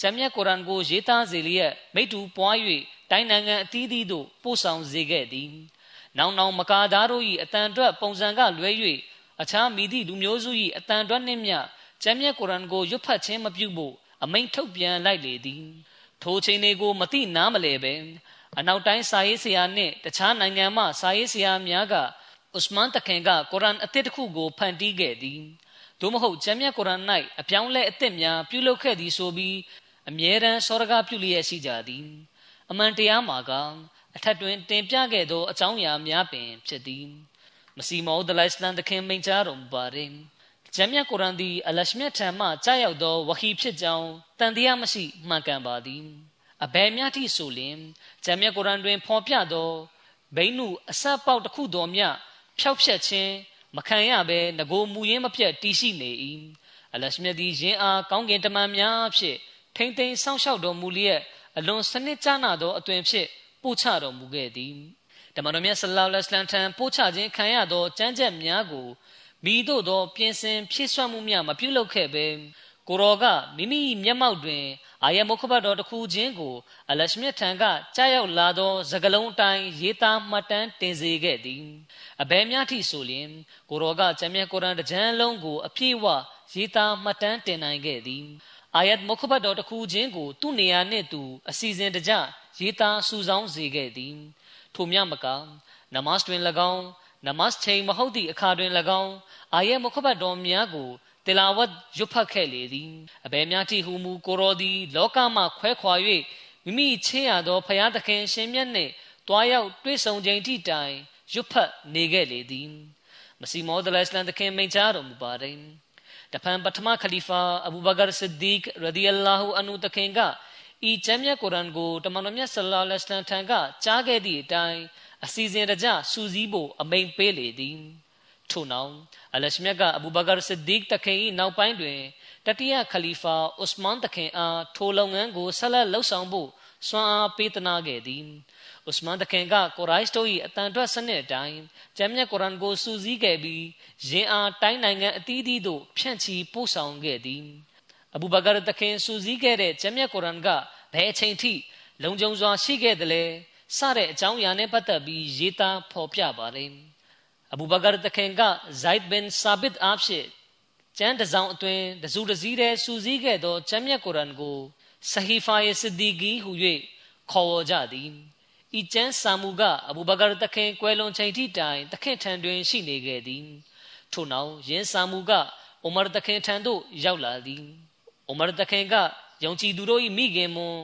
ဂျမ်းမြတ်ကုရ်အန်ကိုရေးသားစေလျက်မိတူပွား၍တိုင်းနိုင်ငံအသီးသီးသို့ပို့ဆောင်စေခဲ့သည်။နောင်နောင်မကာသားတို့၏အတန်အတွက်ပုံစံကလွဲ၍အခြားမိသည့်လူမျိုးစု၏အတန်အတွက်နှင့်မျှကျမ်းမြတ်ကုရ်အန်ကိုရွတ်ဖတ်ခြင်းမပြုဖို့အမိန့်ထုတ်ပြန်လိုက်လေသည်။ ထိုချိန်တွေကိုမသိနားမလဲပဲအနောက်တိုင်းစာရေးဆရာနှင့်တခြားနိုင်ငံမှစာရေးဆရာများကဥစမန်တခင်ကကုရ်အန်အသစ်တစ်ခုကိုဖန်တီးခဲ့သည်။သို့မဟုတ်ကျမ်းမြတ်ကုရ်အန်၌အပြောင်းလဲအသစ်များပြုလုပ်ခဲ့သည်ဆိုပြီးအမြဲတမ်းစောရကားပြုလျက်ရှိကြသည်။အမှန်တရားမှာကအထက်တွင်တင်ပြခဲ့သောအကြောင်းအရာများပင်ဖြစ်သည်မစီမောဒလိုင်စလန်တခင်မိန့်ကြားတော်မူပါရင် ဂျမ်းမြတ်ကုရ်အန်သည်အလရှမြတ်ထံမှကြားရောက်သောဝဟီဖြစ်ကြောင်းတန်တရားမရှိမှန်ကန်ပါသည်အဘယ်များထိဆိုလျင်ဂျမ်းမြတ်ကုရ်အန်တွင်ဖော်ပြသောဘိန်းနုအဆက်ပေါက်တစ်ခုတော်မြဖျောက်ဖျက်ခြင်းမခံရဘဲငကိုမူရင်းမပြတ်တည်ရှိနေ၏အလရှမြတ်သည်ယင်းအားကောင်းကင်တမန်များဖြင့်ထိမ့်သိမ်းဆောင်းလျှောက်တော်မူလျက်အလွန်စနစ်ကျနာသောအသွင်ဖြင့်ပို့ချတော်မူခဲ့သည်တမန်တော်မြတ်ဆလောလ္လဟ်အလိုင်းထံပို့ချခြင်းခံရသောကြမ်းကြက်များကို မိတို့သော ပြင်ဆင်ဖြည့်ဆွတ်မှုများမပြုလုပ်ခဲ့ပဲကိုရောကမိမိမျက်မှောက်တွင်အာယမုခဘတ်တော်တစ်ခုချင်းကိုအလရှမြတ်ထံကကြားရောက်လာသောစကလုံးအတိုင်းရေးသားမှတ်တမ်းတင်စေခဲ့သည်အဘယ်များထိဆိုလျင်ကိုရောကကျမ်းမြတ်ကုရ်အန်တစ်ချမ်းလုံးကိုအပြည့်အဝရေးသားမှတ်တမ်းတင်နိုင်ခဲ့သည်အာယတ်မုခဘတ်တော်တစ်ခုချင်းကိုသူ့နေရာနှင့်သူအစီအစဉ်တကျရေးသားစုဆောင်းစေခဲ့သည်ထိုမြမကနမတ်တွင်၎င်း နမတ်ချိန်မဟုတ်သည့်အခါတွင်၎င်းအာယတ်မုခဘတ်တော်များကိုတေလာဝတ်ရွတ်ဖတ်ခဲ့လေသည်အဘယ်များတိဟုမူကိုရောသည် လောကမှခွဲခွာ၍မိမိချင်းရသောဖယားသခင်ရှင်မြတ်နှင့်တွားရောက်တွေ့ဆုံချိန်ထိတိုင်ရွတ်ဖတ်နေခဲ့လေသည် မစီမောဒလစ္စလန်သခင်မိန့်ကြားတော်မူပါတယ်တဖန်ပထမခလီဖာအဘူဘကာဆစ်ဒီကရဒီအလာဟူအန်ဟူတခင်ကဤကျမ်းမြတ်ကုရ်အန်ကိုတမန်တော်မြတ်ဆလ္လာလဟ်အလိုင်းထံကကြားခဲ့သည့်အတိုင်း အစီအစဉ်တကျစူးစီးဖို့အမိန်ပေးလေသည်ထို့နောက်အလရှမြတ်ကအဘူဘကာဆစ်ဒီကတခင်၏နောက်ပိုင်းတွင်တတိယခလီဖာဥစမန်တခင်အားထိုလုပ်ငန်းကိုဆက်လက်လှုပ်ဆောင်ဖို့စွမ်းအားပေးသနာခဲ့သည်ဥစမန်တခင်ကကိုရိုက်စတို၏အတန်ထွက်စနစ်အတိုင်းကျမ်းမြတ်ကုရ်အန်ကိုစူးစီးခဲ့ပြီးယင်အားတိုင်းနိုင်ငံအသီးသီးသို့ဖြန့်ချီပို့ဆောင်ခဲ့သည်အဘူဘကာတခင်စူးစီးခဲ့တဲ့ကျမ်းမြတ်ကုရ်အန်ကဘယ်အချိန်ထိလုံခြုံစွာရှိခဲ့သလဲ စတဲ့အကြောင်းအရာနဲ့ပတ်သက်ပြီးရေးသားဖော်ပြပါတယ်အဘူဘကာတခင်ကဇိုက်ဘင်ဆာဘစ်အားဖြင့်ကျမ်းတစောင်အတွင်းတစုတစည်းတဲ့စူးစီးခဲ့သောကျမ်းမြတ်ကုရ်အန်ကိုဆဟီဖာယေစစ်ဒီဂီဟူ၍ခေါ်ဝေါ်ကြသည်ဤကျမ်းစာမူကအဘူဘကာတခင်ကွယ်လွန်ချိန်ထိတိုင်တခင်ထံတွင်ရှိနေခဲ့သည်ထို့နောက်ယင်းစာမူကအိုမာတခင်ထံသို့ရောက်လာသည်အိုမာတခင်ကယုံကြည်သူတို့၏မိခင်မွန်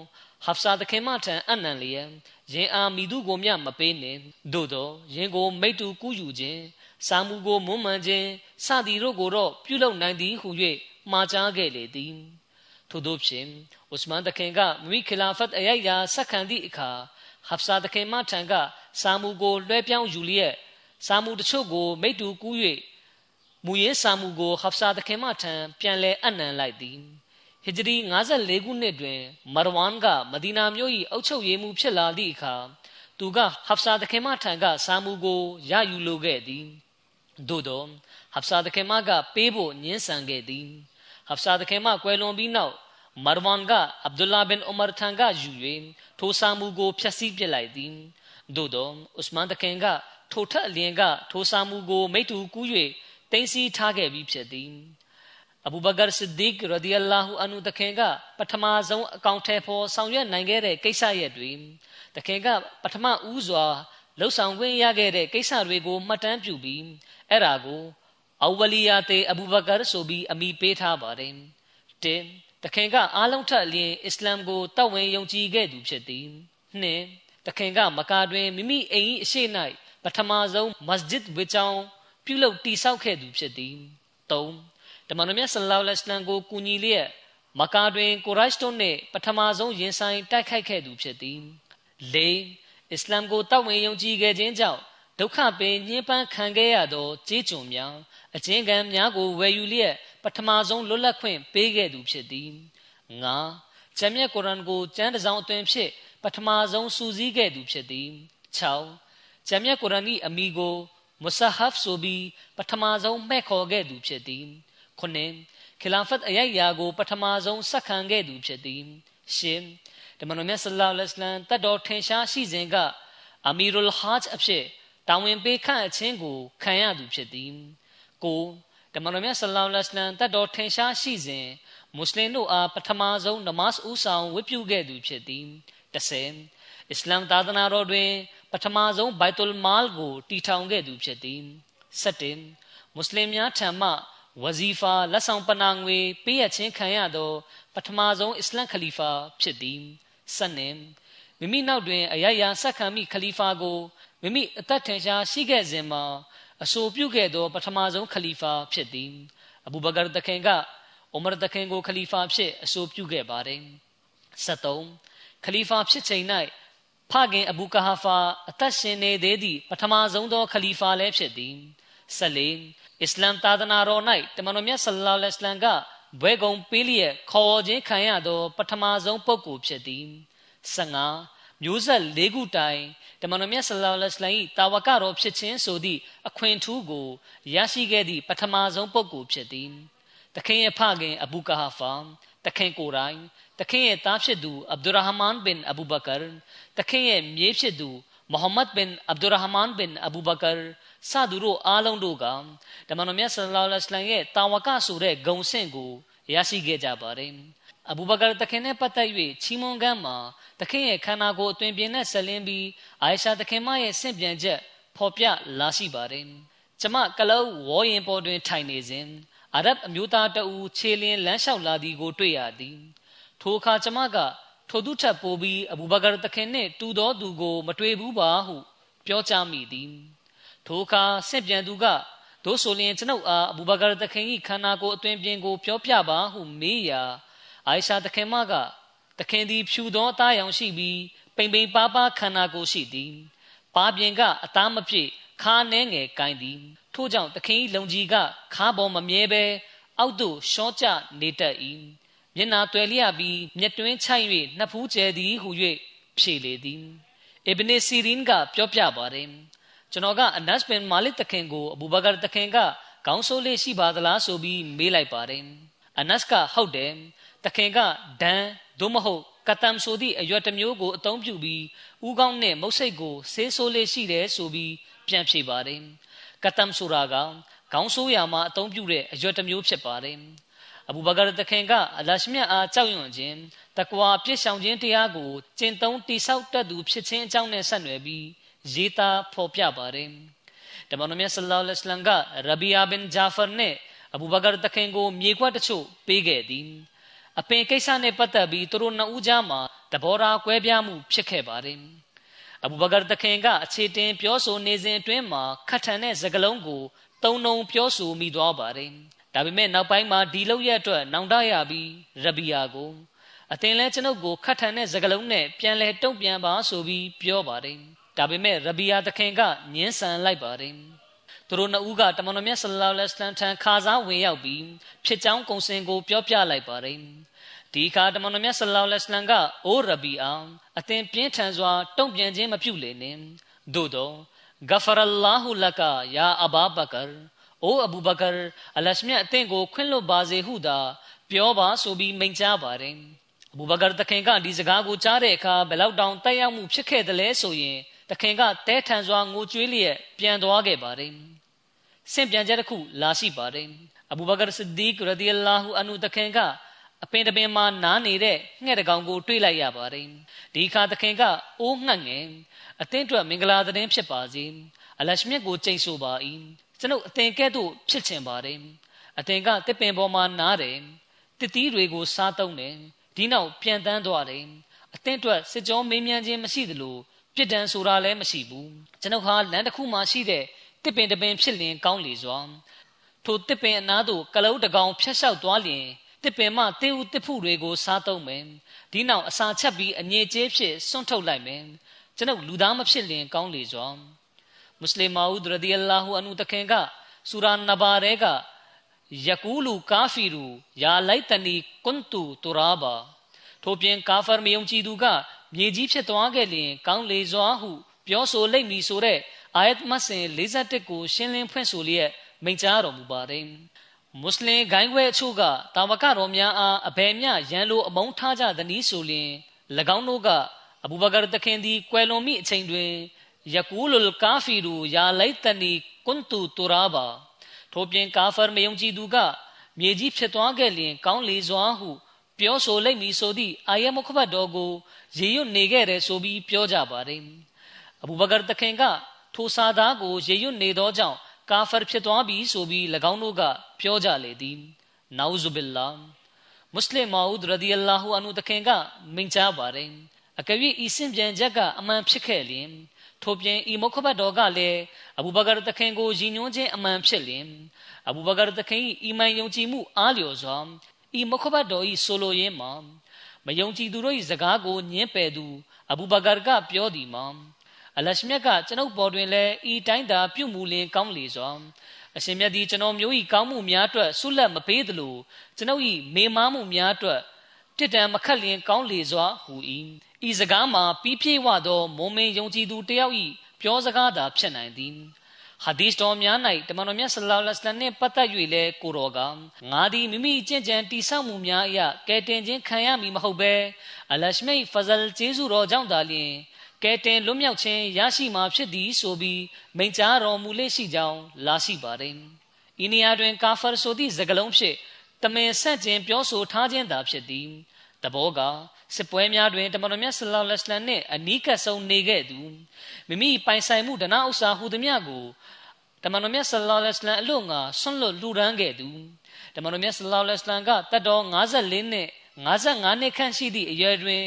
ဟဖ်ဆာတခင်မထံအနံလျက်ယင်အားမိသူကိုမျှမပေးနှင့်သို့သောယင်ကိုမိတူကူးယူခြင်းစာမှုကိုမွမ်းမံခြင်းစသည်တို့ကိုတော့ပြုလုပ်နိုင်သည်ဟု၍မှားကြားခဲ့လေသည်ထို့သောဖြင့်ဥစမန်တခင်ကမိခလာဖတ်အရိုက်ရာဆက်ခံသည့်အခါဟဖ်ဆာတခင်မထံကစာမှုကိုလွှဲပြောင်းယူလျက်စာမှုတချို့ကိုမိတူကူး၍မူရင်းစာမှုကိုဟဖ်ဆာတခင်မထံပြန်လဲအနံလိုက်သည် ဟဂျရီ54ခုနှစ်တွင်မာရဝမ်ကမဒီနာမြို့၏အုပ်ချုပ်ရေးမှူးဖြစ်လာသည့်အခါသူကဟဖ်ဆာတခင်မထံကစာမှုကိုရယူလိုခဲ့သည်သို့သောဟဖ်ဆာတခင်မကပေးဖို့ညှင်းဆန်ခဲ့သည်ဟဖ်ဆာတခင်မကွယ်လွန်ပြီးနောက်မာရဝမ်ကအဗ်ဒူလာဘင်အူမာထံကယူ၍ထိုစာမှုကိုဖျက်ဆီးပစ်လိုက်သည်သို့သောဥစမန်တခင်ကထိုထက်အလျင်ကထိုစာမှုကိုမိတူကူး၍တင်းစီထားခဲ့ပြီးဖြစ်သည် အဘူဘကာဆစ်ဒီကရဒီအလာဟူအန်ဟူတခင်က ပထမဆုံးအကောင့်ထဲပေါ်ဆောင်ရွက်နိုင်ခဲ့တဲ့ကိစ္စရပ်တွေတခင်ကပထမဦးစွာလှုပ်ဆောင်ခွင့်ရခဲ့တဲ့ကိစ္စတွေကိုမှတ်တမ်းပြုပြီးအဲ့ဒါကိုအဝလီယာတေအဘူဘကာဆိုပြီးအမိပေးထားပါတယ်တင်တခင်ကအားလုံးထက်လျင်အစ္စလာမ်ကိုတောက်ဝင်ယုံကြည်ခဲ့သူဖြစ်သည်နှစ်တခင်ကမကာတွင်မိမိအိမ်၏အရှိ၌ပထမဆုံးမစဂျစ်ဝေချောင်းပြုလုပ်တည်ဆောက်ခဲ့သူဖြစ်သည်၃ တမန်တော်မြတ်ဆလ္လာလဟ်အလိုင်းကိုကူညီလျက်မကာတွင်ကိုရိုက်တို့နှင့်ပထမဆုံးရင်ဆိုင်တိုက်ခိုက်ခဲ့သူဖြစ်သည်၄အစ္စလာမ်ကိုတောက်ဝင်ယုံကြည်ခဲ့ခြင်းကြောင့်ဒုက္ခပင်ညှင်းပန်းခံခဲ့ရသောကြေးကျွန်များအကျဉ်းခံများကိုဝယ်ယူလျက်ပထမဆုံးလွတ်လပ်ခွင့်ပေးခဲ့သူဖြစ်သည်၅ဂျမ်မြတ်ကုရ်အာန်ကိုကျမ်းတစောင်းအသွင်ဖြင့်ပထမဆုံးစူးစီးခဲ့သူဖြစ်သည်၆ဂျမ်မြတ်ကုရ်အာန်၏အမိကိုမုဆဟဖ်ဆိုပြီးပထမဆုံးမှဲ့ခေါ်ခဲ့သူဖြစ်သည် ခုနှစ်ခီလာဖတ်အရိုက်ရာကို ပထမဆုံးဆက်ခံခဲ့သူဖြစ်သည်ရှင်းတမန်တော်မြတ်ဆလ္လာလဟ်အလိုင်းတတ်တော်ထင်ရှားရှိစဉ်ကအမီရုလ်ဟာဂျ်အဖြစ်တာဝန်ပေးခန့်အခြင်းကိုခံရသူဖြစ်သည်ကိုတမန်တော်မြတ်ဆလ္လာလဟ်အလိုင်းတတ်တော်ထင်ရှားရှိစဉ်မွတ်စလင်တို့အားပထမဆုံးနမတ်ဥဆောင်ဝတ်ပြုခဲ့သူဖြစ်သည်30အစ္စလာမ်သာသနာတော်တွင် ပထမဆုံးဘိုက်တုလ်မာလ်ကိုတည်ထောင်ခဲ့သူဖြစ်သည်17မွတ်စလင်များထံမှ ဝဇီဖာလက်ဆောင်ပနာငွေပေးရခြင်းခံရသော ပထမဆုံးအစ္စလမ်ခလီဖာဖြစ်သည်ဆက်နှင့်မိမိနောက်တွင်အယယဆက်ခံမိခလီဖာကိုမိမိအသက်ထင်ရှားရှိခဲ့စဉ်မှာအဆိုပြုခဲ့သော ပထမဆုံးခလီဖာဖြစ်သည်အဘူဘကာတခင်ကအိုမာတခင်ကိုခလီဖာဖြစ်အဆိုပြုခဲ့ပါတယ်73ခလီဖာဖြစ်ချိန်၌ဖခင်အဘူကာဟာဖာအသက်ရှင်နေသေးသည့်ပထမဆုံးသောခလီဖာလည်းဖြစ်သည် 14အစ္စလာမ်သာသနာတော်၌တမန်တော်မြတ်ဆလ္လာလဟ်အလัยဟ်ကဘွဲကုံပေးလျက်ခေါ်ခြင်းခံရသော ပထမဆုံးပုဂ္ဂိုလ်ဖြစ်သည်15မျိုးဆက်၄ခုတိုင်တမန်တော်မြတ်ဆလ္လာလဟ်အလัยဟ်တာဝကတော်ဖြစ်ခြင်းဆိုသည့်အခွင့်ထူးကိုရရှိခဲ့သည့်ပထမဆုံးပုဂ္ဂိုလ်ဖြစ်သည်တခင်ရဲ့ဖခင်အဘူကာဟာဖာတခင်ကိုယ်တိုင်တခင်ရဲ့သားဖြစ်သူအဗ်ဒူရဟမန်ဘင်အဘူဘကာတခင်ရဲ့မြေးဖြစ်သူမုဟမ္မဒ်ဘင်အဗ်ဒူရဟမန်ဘင်အဘူဘကာ စသူတို့အားလုံးတို့ကဓမ္မတော်မြတ်ဆလ္လာလဟ်အလိုင်းရဲ့တာဝကဆိုတဲ့ဂုံဆင့်ကိုရရှိခဲ့ကြပါတယ်အဘူဘကာတခင်နဲ့ပတ်သက်၍ချီးမွမ်းကမ်းမှာတခင်ရဲ့ခန္ဓာကိုယ်အတွင်ပြင်းနဲ့ဆက်လင်းပြီးအာယရှာတခင်မရဲ့ဆင့်ပြန်ချက်ဖော်ပြလာရှိပါတယ်ကျမကလောဝေါ်ရင်ပေါ်တွင်ထိုင်နေစဉ်အာရဗ်အမျိုးသားတအူခြေလင်းလမ်းလျှောက်လာသည်ကိုတွေ့ရသည်ထိုအခါကျမကထိုသူထပ်ပိုးပြီးအဘူဘကာတခင်နှင့်တူသောသူကို မတွေ့ဘူးပါဟု ပြောကြားမိသည် ထိုအခါဆင့်ပြန်သူကသို့ဆိုလျင်ကျွန်ုပ်အားအဘူဘကာတခင်၏ခန္ဓာကိုယ်အတွင်ပြင်ကိုပြောပြပါဟုမေးရာအိုင်ရှာတခင်မကတခင်သည်ဖြူသောအသားရောင်ရှိပြီးပိန်ပိန်ပါးပါးခန္ဓာကိုယ်ရှိသည်ပါပြင်ကအသားမပြည့်ခါနှဲငယ်ကိုင်းသည်ထို့ကြောင့်တခင်၏လုံကြီးကခါပေါ်မမြဲဘဲအောက်သို့ရှော့ကျနေတတ်၏မျက်နာတွယ်လျက်ပြီးမျက်တွင်းချိုက်၍နှစ်ဖူးကျဲသည်ဟု၍ဖြေလေသည်အစ်ဘနီစီရင်ကပြောပြပါတယ် ကျွန်တော်ကအနတ်ဘင်မာလစ်တခင်ကိုအဘူဘကာတခင်ကခေါင်းဆိုးလေးရှိပါသလားဆိုပြီးမေးလိုက်ပါတယ်အနတ်ကဟုတ်တယ်တခင်ကဒန်သို့မဟုတ်ကတမ်ဆိုသည့်အရွက်တစ်မျိုးကိုအသုံးပြုပြီးဥကောင်းနဲ့မုတ်စိတ်ကိုဆေးဆိုးလေးရှိတယ်ဆိုပြီးပြန်ဖြေပါတယ်ကတမ်ဆိုတာကခေါင်းဆိုးရာမှာအသုံးပြုတဲ့အရွက်တစ်မျိုးဖြစ်ပါတယ်အဘူဘကာတခင်ကအလရှမြတ်အားကြောက်ရွံ့ခြင်းတကွာပြစ်ဆောင်ခြင်းတရားကိုကျင့်သုံးတိဆောက်တတ်သူဖြစ်ခြင်းအကြောင်းနဲ့ဆက်နွယ်ပြီး ရေးသားဖော်ပြပါတယ်တမန်တော်မြတ်ဆလ္လာလဟ်အလัยဟိဝါစလမ်ကရဘီယာဘင်ဂျာဖာနဲ့အဘူဘကာတခင်ကိုမြေခွက်တချို့ပေးခဲ့သည်အပင်ကိစ္စနဲ့ပတ်သက်ပြီးသူတို့နှစ်ဦးကြားမှာတဘောရာကွဲပြားမှုဖြစ်ခဲ့ပါတယ်အဘူဘကာတခင်ကအခြေတင်ပြောဆိုနေစဉ်အတွင်းမှာခတ်ထန်တဲ့စကားလုံးကိုတုံနှုံပြောဆိုမိသွားပါတယ်ဒါပေမဲ့နောက်ပိုင်းမှာဒီလောက်ရအတွက်နောင်တရပြီးရဘီယာကိုအသင်လဲကျွန်ုပ်ကိုခတ်ထန်တဲ့စကားလုံးနဲ့ပြန်လဲတုံ့ပြန်ပါဆိုပြီးပြောပါတယ် ဒါပေမဲ့ရဘီယာသခင်ကညှင်းဆန်လိုက်ပါတယ်သူတို့နှစ်ဦးကတမန်တော်မြတ်ဆလ္လာလဟ်အလัยဟ်ထံခါစားဝင်ရောက်ပြီးဖြစ်ကြောင်းကုံစင်ကိုပြောပြလိုက်ပါတယ်ဒီအခါတမန်တော်မြတ်ဆလ္လာလဟ်အလัยဟ်ကအိုရဘီအာအသင်ပြင်းထန်စွာတုံ့ပြန်ခြင်းမပြုလေနှင့်သို့သောဂဖရလာဟူလကယာအဘာဘကာအိုအဘူဘကာအလရှမြတ်အသင်ကိုခွင့်လွတ်ပါစေဟုသာပြောပါဆိုပြီးမိန့်ကြားပါတယ်အဘူဘကာတခင်ကဒီစကားကိုကြားတဲ့အခါဘယ်လောက်တောင်တက်ရောက်မှုဖြစ်ခဲ့တယ်လဲဆိုရင် တခင်ကတဲထန်စွာငိုကြွေးလျက်ပြန်သွားခဲ့ပါတယ်။ဆင့်ပြန်ချက်တစ်ခုလာရှိပါတယ်။အဘူဘကာဆစ်ဒီကရဒီအလာဟူအန်ဟူတခင်ကအပင်တပင်မှာနားနေတဲ့ငှက်တကောင်ကိုတွေးလိုက်ရပါတယ်။ဒီအခါတခင်ကအိုးငှက်ငယ်အသင်းအတွက်မင်္ဂလာသတင်းဖြစ်ပါစေ။အလရှမြတ်ကိုကြိတ်ဆိုပါ၏။ကျွန်ုပ်အသင်ကဲ့သို့ဖြစ်ချင်ပါတယ်။အသင်ကတစ်ပင်ပေါ်မှာနားတယ်။တစ်သီးတွေကိုစားသုံးတယ်။ဒီနောက်ပြန်တန်းသွားတယ်။အသင်အတွက်စစ်ကြောမေးမြန်းခြင်းမရှိသလို ပြစ်ဒဏ်ဆိုတာလည်းမရှိဘူးကျွန်ုပ်ဟာလမ်းတစ်ခုမှာရှိတဲ့တစ်ပင်တပင်ဖြစ်လင်ကောင်းလေစွာထိုတစ်ပင်အနားသို့ကလုတ်တကောင်ဖြတ်လျှောက်သွားလျင်တစ်ပင်မှတေးဥတစ်ဖူတွေကိုစားသုံးမယ်ဒီနောက်အစာချက်ပြီးအငြိကျေးဖြစ်စွန့်ထုတ်လိုက်မယ်ကျွန်ုပ်လူသားမဖြစ်လင်ကောင်းလေစွာမွတ်စလင်မာဦးရဒီအလာဟူအန်ဟူတခင်ကဆူရာနဘာရဲကယကူလူကာဖီရူယာလိုက်တနီကွန်တူတူရာဘာထို့ပြင်ကာဖာမယုံကြည်သူက မြေကြီးဖြစ်သွားခဲ့လျင် ကောင်းလေစွာဟုပြောဆိုလိမ့်မည်ဆိုတဲ့အာယတ်မတ်စင်41ကိုရှင်းလင်းဖွင့်ဆိုလျက်မိန့်ကြားတော်မူပါတယ်မွတ်စလင်ဂိုင်းခွဲအချို့ကတာဝကတော်များအားအဘယ်မျှရန်လိုအမုန်းထားကြသည်နည်းဆိုလျင်၎င်းတို့ကအဘူဘကာတခင်သည်ကွယ်လွန်မိအချိန်တွင်ယကူလုလ်ကာဖီရူယာလိုက်တနီကွန်တူတူရာဘာထို့ပြင်ကာဖာမယုံကြည်သူကမြေကြီးဖြစ်သွားခဲ့လျင် ကောင်းလေစွာဟု ပြောဆိုလိမ့်မည်ဆိုသည့်အာယမုခဘတ်တော်ကိုရေရွတ်နေခဲ့တယ်ဆိုပြီးပြောကြပါတယ်အဘူဘကာတခင်ကထိုစာသားကိုရေရွတ်နေသောကြောင့်ကာဖာဖြစ်သွားပြီဆိုပြီး၎င်းတို့ကပြောကြလေသည်နောဇူဘီလာမွတ်စလင်မာဦးရဒီအလာဟူအန်ဟူတခင်ကမိန့်ကြားပါတယ်အကယ်၍ဤစင်ပြန်ချက်ကအမှန်ဖြစ်ခဲ့လျင်ထို့ပြင်ဤမုခဘတ်တော်ကလည်းအဘူဘကာတခင်ကိုယဉ်ညွှန်းခြင်းအမှန်ဖြစ်လျင်အဘူဘကာတခင်၏အီမန်ယုံကြည်မှုအားလျော်စွာ ဤမခဘတ်တော်ဤဆိုလိုရင်းမှာမယုံကြည်သူတို့၏စကားကိုညှင်းပယ်သူအဘူဘကာကပြောသည်မှာအလရှမြတ်ကကျွန်ုပ်ပေါ်တွင်လည်းဤတိုင်းသာပြုမှုလင်ကောင်းလေစွာအရှင်မြတ်သည်ကျွန်တော်မျိုး၏ကောင်းမှုများအတွက်ဆုလက်မပေးသလိုကျွန်ုပ်၏မေမားမှုများအတွက်တည်တံမခတ်လျင်ကောင်းလေစွာဟူ၏ဤစကားမှာပြီးပြည့်ဝသောမုံမင်းယုံကြည်သူတယောက်၏ပြောစကားသာဖြစ်နိုင်သည် ဟာဒီစ်တော်များ၌တမန်တော်မြတ်ဆလ္လာလဟ်အလัยဟ်နှင့်ပတ်သက်၍လည်းကိုတော်ကငါသည်မိမိကျင့်ကြံတိဆောက်မှုများအရာကဲတင်ခြင်းခံရမည်မဟုတ်ဘဲအလရှမိတ်ဖဇလ်ကျေးဇူးတော်ကြောင့်သာလျှင်ကဲတင်လွတ်မြောက်ခြင်းရရှိမှာဖြစ်သည်ဆိုပြီးမိန့်ကြားတော်မူလေ့ရှိကြောင်းလာရှိပါတယ်။ဤနေရာတွင်ကာဖာဆိုသည့်စကားလုံးဖြင့်တမင်ဆက်ခြင်းပြောဆိုထားခြင်းသာဖြစ်သည်။တဘောက စစ်ပွဲများတွင်တမန်တော်မြတ်ဆလ္လာလဟ်အလိုင်းနှင့်အနီးကပ်ဆုံးနေခဲ့သူမိမိပိုင်ဆိုင်မှုဒနာဥစ္စာဟူသည်များကိုတမန်တော်မြတ်ဆလ္လာလဟ်အလိုင်းအလို့ငါဆွန့်လွတ်လူရန်ခဲ့သူတမန်တော်မြတ်ဆလ္လာလဟ်အလိုင်းကတတ်တော်54နှစ်55နှစ်ခန့်ရှိသည့်အရွယ်တွင်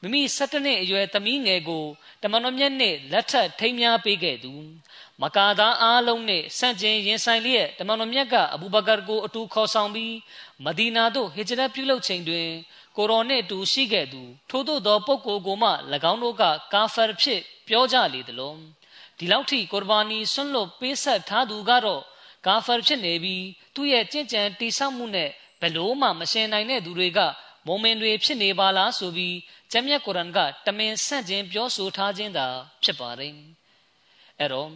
မိမိ17နှစ်အရွယ်သမီးငယ်ကိုတမန်တော်မြတ်နှင့်လက်ထပ်ထိမ်းများပေးခဲ့သူမကာသားအားလုံးနှင့်ဆန့်ကျင်ရင်ဆိုင်လျက်တမန်တော်မြတ်ကအဘူဘကာကိုအတူခေါ်ဆောင်ပြီးမဒီနာသို့ဟစ်ဂျရတ်ပြုလုပ်ချိန်တွင် ကိုရောနှင့်အတူရှိခဲ့သူထို့သောသောပုဂ္ဂိုလ်ကိုမှ၎င်းတို့ကကာဖာဖြစ်ပြောကြလေသလိုဒီလောက်ထိကုရ်ဘာနီဆွန့်လွတ်ပေးဆက်ထားသူကတော့ကာဖာဖြစ်နေပြီးသူ့ရဲ့ကြင်ကြံတိဆောက်မှုနဲ့ဘယ်လို့မှမရှင်နိုင်တဲ့သူတွေကမုံမင်တွေဖြစ်နေပါလားဆိုပြီးကျမ်းမြတ်ကုရ်အန်ကတမင်ဆန့်ကျင်ပြောဆိုထားခြင်းသာဖြစ်ပါတယ်အဲ့တော့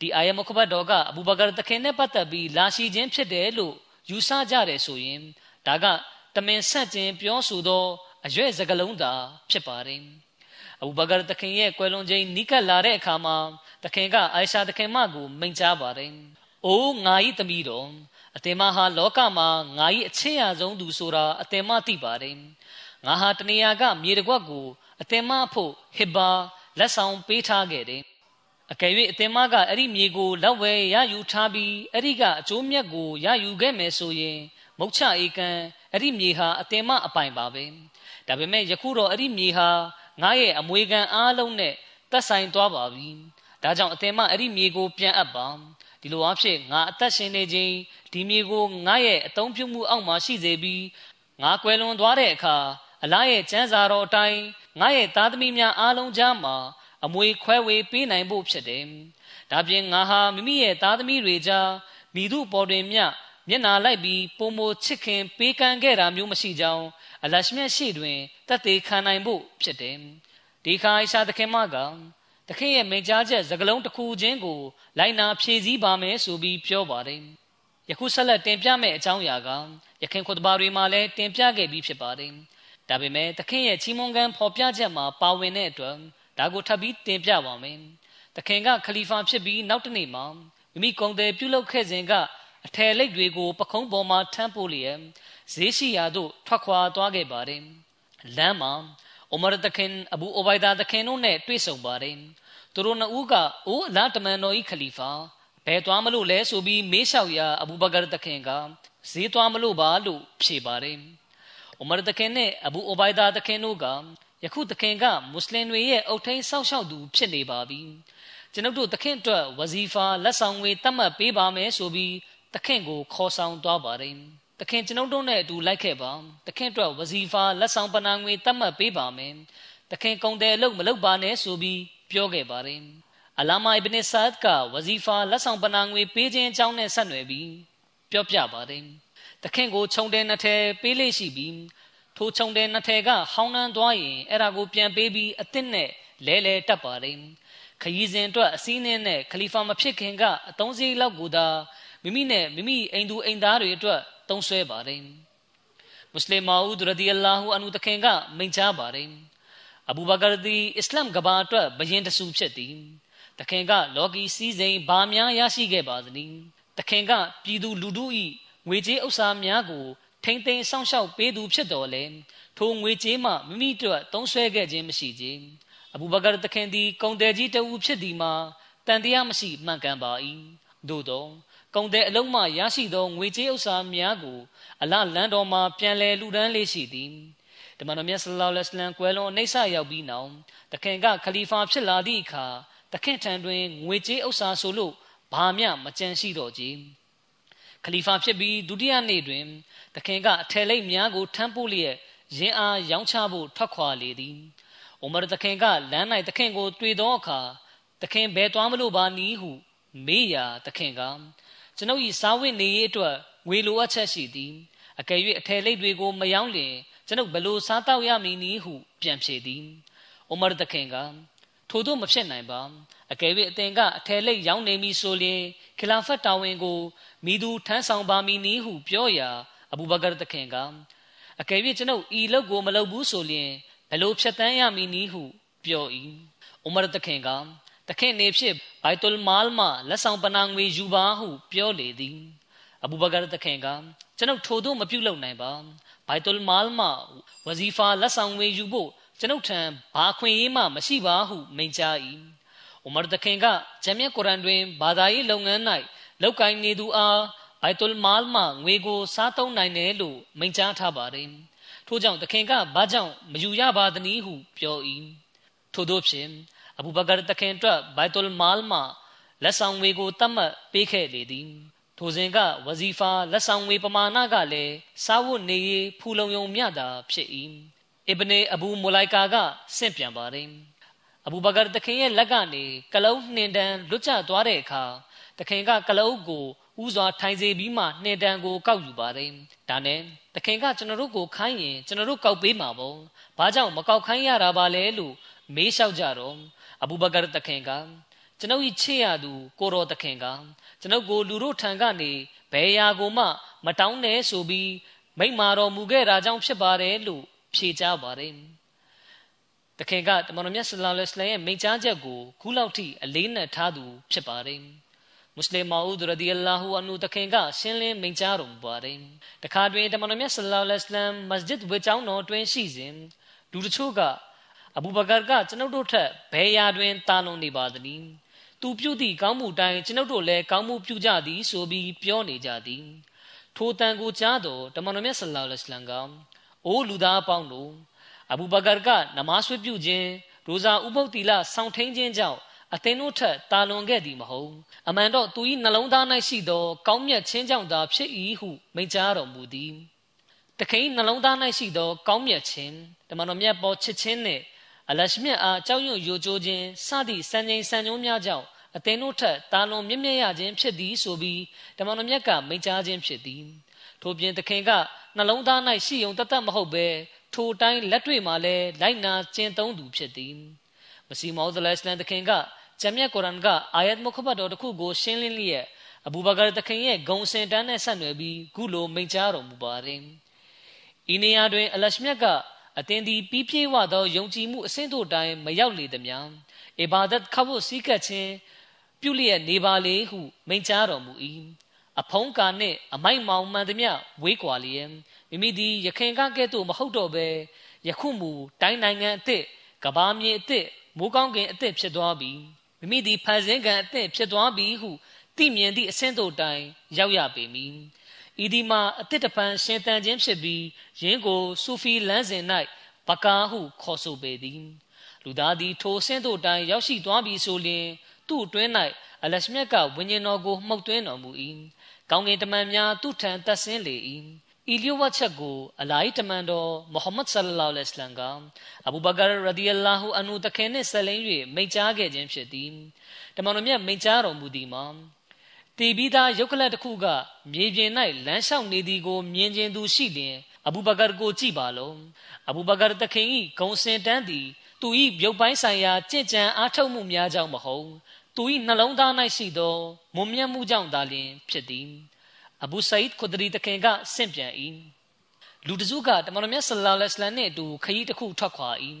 ဒီအာယမုခဘတ်တော်ကအဘူဘကာတခင်နဲ့ပတ်သက်ပြီးလာရှိခြင်းဖြစ်တယ်လို့ယူဆကြတယ်ဆိုရင်ဒါက တမင်ဆန့်ကျင်ပြောဆိုသောအရွယ်စကလုံးသာဖြစ်ပါတယ်အဘူဘကာတခင်ရဲ့ကွယ်လွန်ခြင်းနီးကပ်လာတဲ့အခါမှာတခင်ကအိုင်ရှာတခင်မကိုမိန့်ကြားပါတယ်။အိုးငါဤသမီးတော်အသင်မဟာလောကမှာငါ၏အချင်းရဆုံးသူဆိုတာအသင်မသိပါတယ်ငါဟာတနေရာကမြေတကွက်ကိုအသင်မဖို့ဟစ်ဘာလက်ဆောင်ပေးထားခဲ့တယ်အကယ်၍အသင်မကအဲ့ဒီမြေကိုလက်ဝဲရယူထားပြီးအဲ့ဒီကအကျိုးမြတ်ကိုရယူခဲ့မယ်ဆိုရင်မုတ်ချဧကန် အဲ့ဒီမြေဟာအသင်မအပိုင်ပါပဲဒါပေမဲ့ယခုတော့အဲ့ဒီမြေဟာငါရဲ့အမွေခံအားလုံးနဲ့သက်ဆိုင်သွားပါပြီဒါကြောင့်အသင်မအဲ့ဒီမြေကိုပြန်အပ်ပါဒီလိုအဖြစ်ငါအသက်ရှင်နေခြင်းဒီမြေကိုငါရဲ့အသုံးပြုမှုအောက်မှာရှိစေပြီးငါကွယ်လွန်သွားတဲ့အခါအလားရဲ့ကျမ်းစာတော်အတိုင်းငါရဲ့သားသမီးများအားလုံးကြားမှာအမွေခွဲဝေပေးနိုင်ဖို့ဖြစ်တယ်။ဒါပြင်ငါဟာမိမိရဲ့သားသမီးတွေကြားမိသူပေါ်တွင်မြ မျက်နာလိုက်ပြီးပုံမချစ်ခင်ပေးကမ်းခဲ့တာမျိုးမရှိကြောင်းအလရှမြတ်ရှိတွင်တတ်သေးခံနိုင်ဖို့ဖြစ်တယ်။ဒီခါအိရှာသခင်မကသခင်ရဲ့မိန့်ကြားချက်စကလုံးတစ်ခုချင်းကိုလိုက်နာဖြည့်ဆည်းပါမယ်ဆိုပြီးပြောပါတယ်။ယခုဆက်လက်တင်ပြမယ့်အကြောင်းအရာကယခင်ခွတ်ဘာတွေမှာလည်းတင်ပြခဲ့ပြီးဖြစ်ပါတယ်။ဒါပေမဲ့သခင်ရဲ့ချီးမွမ်းကမ်းဖော်ပြချက်မှာပါဝင်တဲ့အတွက်ဒါကိုထပ်ပြီးတင်ပြပါမယ်။သခင်ကခလီဖာဖြစ်ပြီးနောက်တနေ့မှာမိမိကုံတယ်ပြုလုပ်ခဲ့စဉ်က အထယ်လိပ်တွေကို ပခုံးပေါ်မှာထမ်းပိုးလျက်ဈေးရှိရာသို့ထွက်ခွာသွားခဲ့ပါတယ်။လမ်းမှာအိုမာသခင်အဘူအိုဘိုင်ဒါသခင်တို့နဲ့တွေ့ဆုံပါတယ်။သူတို့နှစ်ဦးကအိုးအလားတမန်တော်ဤခလီဖာဘယ်သွားမလို့လဲဆိုပြီးမေးလျှောက်ရာအဘူဘကာသခင်ကဈေးသွားမလို့ပါလို့ဖြေပါတယ်။အိုမာသခင်နဲ့အဘူအိုဘိုင်ဒါသခင်တို့ကယခုသခင်ကမွတ်စလင်တွေရဲ့အုတ်ထိန်ဆောက်ရှောက်သူဖြစ်နေပါပြီ။ကျွန်ုပ်တို့သခင်အတွက်ဝဇီဖာလက်ဆောင်ငွေတတ်မှတ်ပေးပါမယ်ဆိုပြီး သခင်ကိုခေါ်ဆောင်သွားပါတယ်။သခင်ကျွန်ုပ်တို့နဲ့အတူလိုက်ခဲ့ပါ။သခင်အတွက်ဝဇီဖာလက်ဆောင်ပနာငွေတတ်မှတ်ပေးပါမယ်။သခင်ကုံတယ်လို့မလုပ်ပါနဲ့ဆိုပြီးပြောခဲ့ပါတယ်။အလာမာအစ်ဘင်ဆာဒ်ကဝဇီဖာလက်ဆောင်ပနာငွေပေးခြင်းအကြောင်းနဲ့ဆက်နွယ်ပြီးပြောပြပါတယ်။သခင်ကိုခြုံတယ်နှစ်ထဲပေးလေးရှိပြီးထိုခြုံတဲ့နှစ်ထည်ကဟောင်းနှမ်းသွားရင်အဲ့ဒါကိုပြန်ပေးပြီးအစ်စ်နဲ့လဲလဲတက်ပါတယ်ခရီးစဉ်အတွက်အစည်းအဝေးနဲ့ခလီဖာမဖြစ်ခင်ကအသုံးစရိတ်လောက်ကိုသာ မိမိနဲ့မိမိအိမ်သူအိမ်သားတွေအတွက်သုံးဆွဲပါတယ်မွတ်စလင်မာဦးရဒီအလာဟူအန်ဟူတခင်ကမိန့်ကြားပါတယ်အဘူဘကာသည်အစ္စလမ်ကဘာအတွက်ဘယင်တဆူဖြစ်သည်တခင်ကလောကီစည်းစိမ်ဘာများရရှိခဲ့ပါသနည်းတခင်ကပြည်သူလူထု၏ငွေကြေးဥစ္စာများကိုထိမ့်သိမ်းဆောင်ရှောက်ပေးသူဖြစ်တော်လဲထိုငွေကြေးမှမိမိတို့သုံးဆွဲခဲ့ခြင်းမရှိခြင်းအဘူဘကာတခင်သည်ကုံတယ်ကြီးတဦးဖြစ်သည်မှာတန်တရားမရှိမှန်ကန်ပါ၏သို့သော ကုံတဲ့အလုံးမှရရှိသောငွေကြေးဥစ္စာများကိုအလလန်တော်မှာပြန်လည်လူဒန်းလေးရှိသည်တမန်တော်မြတ်ဆလ္လာလဟ်အလိုင်းကွယ်လွန်အိဆာရောက်ပြီးနောက်တခင်ကခလီဖာဖြစ်လာသည့်အခါတခင်ထံတွင်ငွေကြေးဥစ္စာဆိုလို့ဘာမျှမကြံရှိတော့ကြခလီဖာဖြစ်ပြီးဒုတိယနေ့တွင်သခင်ကအထယ်လိပ်များကိုထမ်းပိုးလျက်ရင်အားရောင်းချဖို့ထွက်ခွာလေသည်အိုမာသခင်ကလမ်း၌သခင်ကိုတွေ့သောအခါသခင်ဘယ်သွားမလို့ပါနည်းဟုမေးရာသခင်က ကျွန်ုပ်၏စားဝတ်နေရေးအတွက်ငွေလိုအပ်ချက်ရှိသည်အကယ်၍အထယ်လိပ်တွေကိုမယောင်းလျင်ကျွန်ုပ်ဘယ်လိုစားတောက်ရမည်နည်းဟုပြန်ဖြေသည်အိုမာသခင်ကထို့သောမဖြစ်နိုင်ပါအကယ်၍အသင်ကအထယ်လိပ်ရောင်းနေမည်ဆိုလျင်ခလာဖတ်တာဝန်ကိုမိသူထမ်းဆောင်ပါမည်နည်းဟုပြောရာအဘူဘကာတခင်ကအကယ်၍ကျွန်ုပ်ဤလောက်ကိုမလုပ်ဘူးဆိုလျင်ဘယ်လိုဖြတ်တန်းရမည်နည်းဟုပြော၏ဥမရတခင်က တခင်နေဖြစ်ဘိုက်တုလ်မာလ်မှလက်ဆောင်ပနာငွေယူပါဟုပြောလေသည်အဘူဘကာတခင်ကကျွန်ုပ်ထို့သို့မပြုလုပ်နိုင်ပါဘိုက်တုလ်မာလ်မှဝဇီဖာလက်ဆောင်ငွေယူဖို့ကျွန်ုပ်ထံဘာခွင့်ရေးမှမရှိပါဟုမိန့်ကြား၏ဥမရတခင်ကဂျမ်မြတ်ကုရ်အန်တွင်ဘာသာရေးလုပ်ငန်း၌လောက်ကိုင်းနေသူအားဘိုက်တုလ်မာလ်မှငွေကိုစားသုံးနိုင်တယ်လို့မိန့်ကြားထားပါတယ်။ထို့ကြောင့်သခင်ကဘာကြောင့်မယူရပါသနည်းဟုပြော၏။ထို့သောဖြင့် အဘူဘကာသခင်အတွက်ဘိုက်တုလ်မာလ်မှလက်ဆောင်ငွေကိုတတ်မှတ်ပေးခဲ့လေသည်။ထိုစဉ်ကဝဇီဖာလက်ဆောင်ငွေပမာဏကလည်းစားဝတ်နေရေးဖူလုံယုံမြတာဖြစ်၏။အစ်ဘနေအဘူမူလိုက်ကာကဆင့်ပြန်ပါတယ်။အဘူဘကာသခင်ရဲ့လက်ကနေကလုံးနှင်တန်းလွတ်ကျသွားတဲ့အခါသခင်ကကလုံးကိုဥစွာထိုင်စေပြီးမှနှင်တန်ကိုကောက်ယူပါတယ်။ဒါနဲ့သခင်ကကျွန်တော်တို့ကိုခိုင်းရင်ကျွန်တော်တို့ကောက်ပေးမှာပေါ့။ဘာကြောင့်မကောက်ခိုင်းရတာပါလဲလို့မေးလျှောက်ကြတော့ အဘူဘကာသခင်ကကျွန်ုပ်ဤချစ်ရသူကိုတော်သခင်ကကျွန်ုပ်ကိုလူတို့ထံကနေဘယ်ရာကိုမှမတောင်းနဲ့ဆိုပြီးမိန့်မာတော်မူခဲ့တာကြောင့်ဖြစ်ပါတယ်လို့ဖြေကြားပါတယ်။တခင်ကတမန်တော်မြတ်ဆလ္လာလဟ်အလိုင်းရဲ့မိန့်ကြားချက်ကိုခုလောက်ထိအလေးနက်ထားသူဖြစ်ပါတယ်။မွတ်စလင်မာဦးဒ်ရဒီအလာဟူအန်နူတခင်ကရှင်းလင်းမိန့်ကြားတော်မူပါတယ်တခါတွင်တမန်တော်မြတ်ဆလ္လာလဟ်အလัยဟိဝါစလမ်မစဂျစ်ဝေကျောင်းတော်တွင်ရှိစဉ်လူတချို့က အဘူဘကာကကျွန်ုပ်တို့ထက်ဘယ်ရာတွင်တာလွန်နေပါသနည်းသူပြုသည့်ကောင်းမှုတိုင်းကျွန်ုပ်တို့လည်းကောင်းမှုပြုကြသည်ဆိုပြီးပြောနေကြသည်ထိုတန်ကိုကြားတော်တမန်တော်မြတ်ဆလ္လာလဟ်အလัยဟိဝါစလမ်ကအိုးလူသားအပေါင်းတို့အဘူဘကာကနမဆွေပြုခြင်းရိုဇာဥပုပ်တီလဆောင်းထိန်ခြင်းကြောင့်အသင်တို့ထက်တာလွန်ခဲ့သည်မဟုတ်အမှန်တော့သူ၏နှလုံးသား၌ရှိသောကောင်းမြတ်ခြင်းကြောင့်သာဖြစ်၏ဟုမိန့်ကြားတော်မူသည်တခင်နှလုံးသား၌ရှိသောကောင်းမြတ်ခြင်းတမန်တော်မြတ်ပေါ်ချစ်ခြင်းနှင့် အလရှမြတ်အားကြောက်ရွံ့ယိုကျိုးခြင်းစသည့်စံချိန်စံညွှန်းများကြောင့်အသင်တို့ထက်တာလွန်မြင့်မြတ်ရခြင်းဖြစ်သည်ဆိုပြီးတမန်တော်မြတ်ကမိန့်ကြားခြင်းဖြစ်သည်ထို့ပြင်သခင်ကနှလုံးသား၌ရှိုံတသက်မဟုတ်ဘဲထိုတိုင်းလက်တွေ့မှာလည်းလိုက်နာကျင့်သုံးသူဖြစ်သည်မစီမောဒလစ်လန်သခင်ကဂျမ်မြတ်ကုရ်အန်ကအာယတ်မုခဘတ်တော်တစ်ခုကိုရှင်းလင်းလျက်အဘူဘကာသခင်ရဲ့ဂုံစင်တန်းနဲ့ဆက်နွယ်ပြီးခုလိုမိန့်ကြားတော်မူပါတယ်။ဤနေရာတွင်အလရှမြတ်က အသင်သည်ပြီးပြည့်ဝသောယုံကြည်မှုအဆင့်တို့တိုင်းမရောက်လေသည်များ။အီဘာဒတ်ခဝတ်စည်းကပ်ခြင်းပြုလျက်နေပါလေဟုမိန့်ကြားတော်မူ၏။အဖုံးကာနှင့်အမိုက်မောင်မှန်သည်မြဝေးကွာလျက်မိမိသည်ရခင်ကကဲ့သို့မဟုတ်တော့ဘဲယခုမူတိုင်းနိုင်ငံအသစ်ကဘာမြေအသစ်မိုးကောင်းကင်အသစ်ဖြစ်သွားပြီ။မိမိသည်ဖန်ဆင်းကံအသင့်ဖြစ်သွားပြီဟုသိမြင်သည့်အဆင့်သို့တိုင်ရောက်ရပေမည် ဤဒီမှာအသစ်တပံရှင်တန်ခြင်းဖြစ်ပြီးယင်းကိုဆူဖီလမ်းစဉ်၌ဘကာဟုခေါ်ဆိုပေသည်လူသားသည်ထိုဆင့်သို့တိုင်ရောက်ရှိသွားပြီဆိုလျှင်သူ့အတွင်း၌အလရှမြတ်ကဝိညာဉ်တော်ကိုမှုတ်သွင်းတော်မူ၏ကောင်းကင်တမန်များသူ့ထံတက်ဆင်းလေ၏ဤလျဝတ်ချက်ကိုအလာဟ်တမန်တော်မုဟမ္မဒ်ဆလ္လာလဟ်အလိုင်းကအဘူဘကာရဒီအလာဟူအန်နူတခင်နှင့်ဆက်လင်း၍မိန့်ကြားခဲ့ခြင်းဖြစ်သည်တမန်တော်မြတ်မိန့်ကြားတော်မူသည်မှာ တီဘီသားယုတ်ကလတ်တစ်ခုကမြေပြင်၌လမ်းလျှောက်နေသည်ကိုမြင်ခြင်းသူရှိလျင်အဘူဘကာကိုကြည့်ပါလုံးအဘူဘကာတခင်၏ဂုံစင်တန်းသည်သူ၏ရုပ်ပိုင်းဆိုင်ရာကြင်ကြံအားထုတ်မှုများကြောင့်မဟုတ်သူ၏နှလုံးသား၌ရှိသောမွန်မြတ်မှုကြောင့်သာလျှင်ဖြစ်သည်အဘူဆာအစ်ခွဒရီတခင်ကဆင့်ပြန်၏လူတစုကတမန်တော်မြတ်ဆလ္လာလဟ်အလိုင်းနှင့်အတူခရီးတစ်ခုထွက်ခွာ၏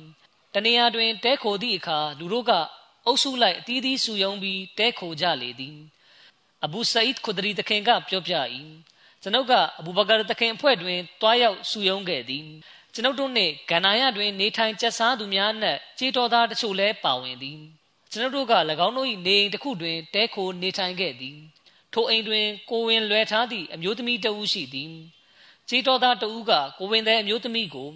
တနေရာတွင် တဲခိုသည့်အခါလူတို့ကအုပ်စုလိုက်အသီးသီးစုယုံပြီးတဲခိုကြလေသည် အဘူဆာအစ်ခွဒရီတခင်ကပြောပြ၏ကျွန်ုပ်ကအဘူဘကာတခင်အဖွဲ့တွင်တွားရောက်စုယုံခဲ့သည်ကျွန်ုပ်တို့နှင့်ဂန္နာယတွင်နေထိုင်ကျက်စားသူများနှင့်ကြေးတော်သားတချို့လည်းပါဝင်သည်ကျွန်ုပ်တို့က၎င်းတို့၏နေအိမ်တစ်ခုတွင်တဲခိုနေထိုင်ခဲ့သည်ထိုအိမ်တွင်ကိုဝင်လွယ်ထားသည့်အမျိုးသမီးတဦးရှိသည်ကြေးတော်သားတဦးကကိုဝင်တဲ့အမျိုးသမီးကို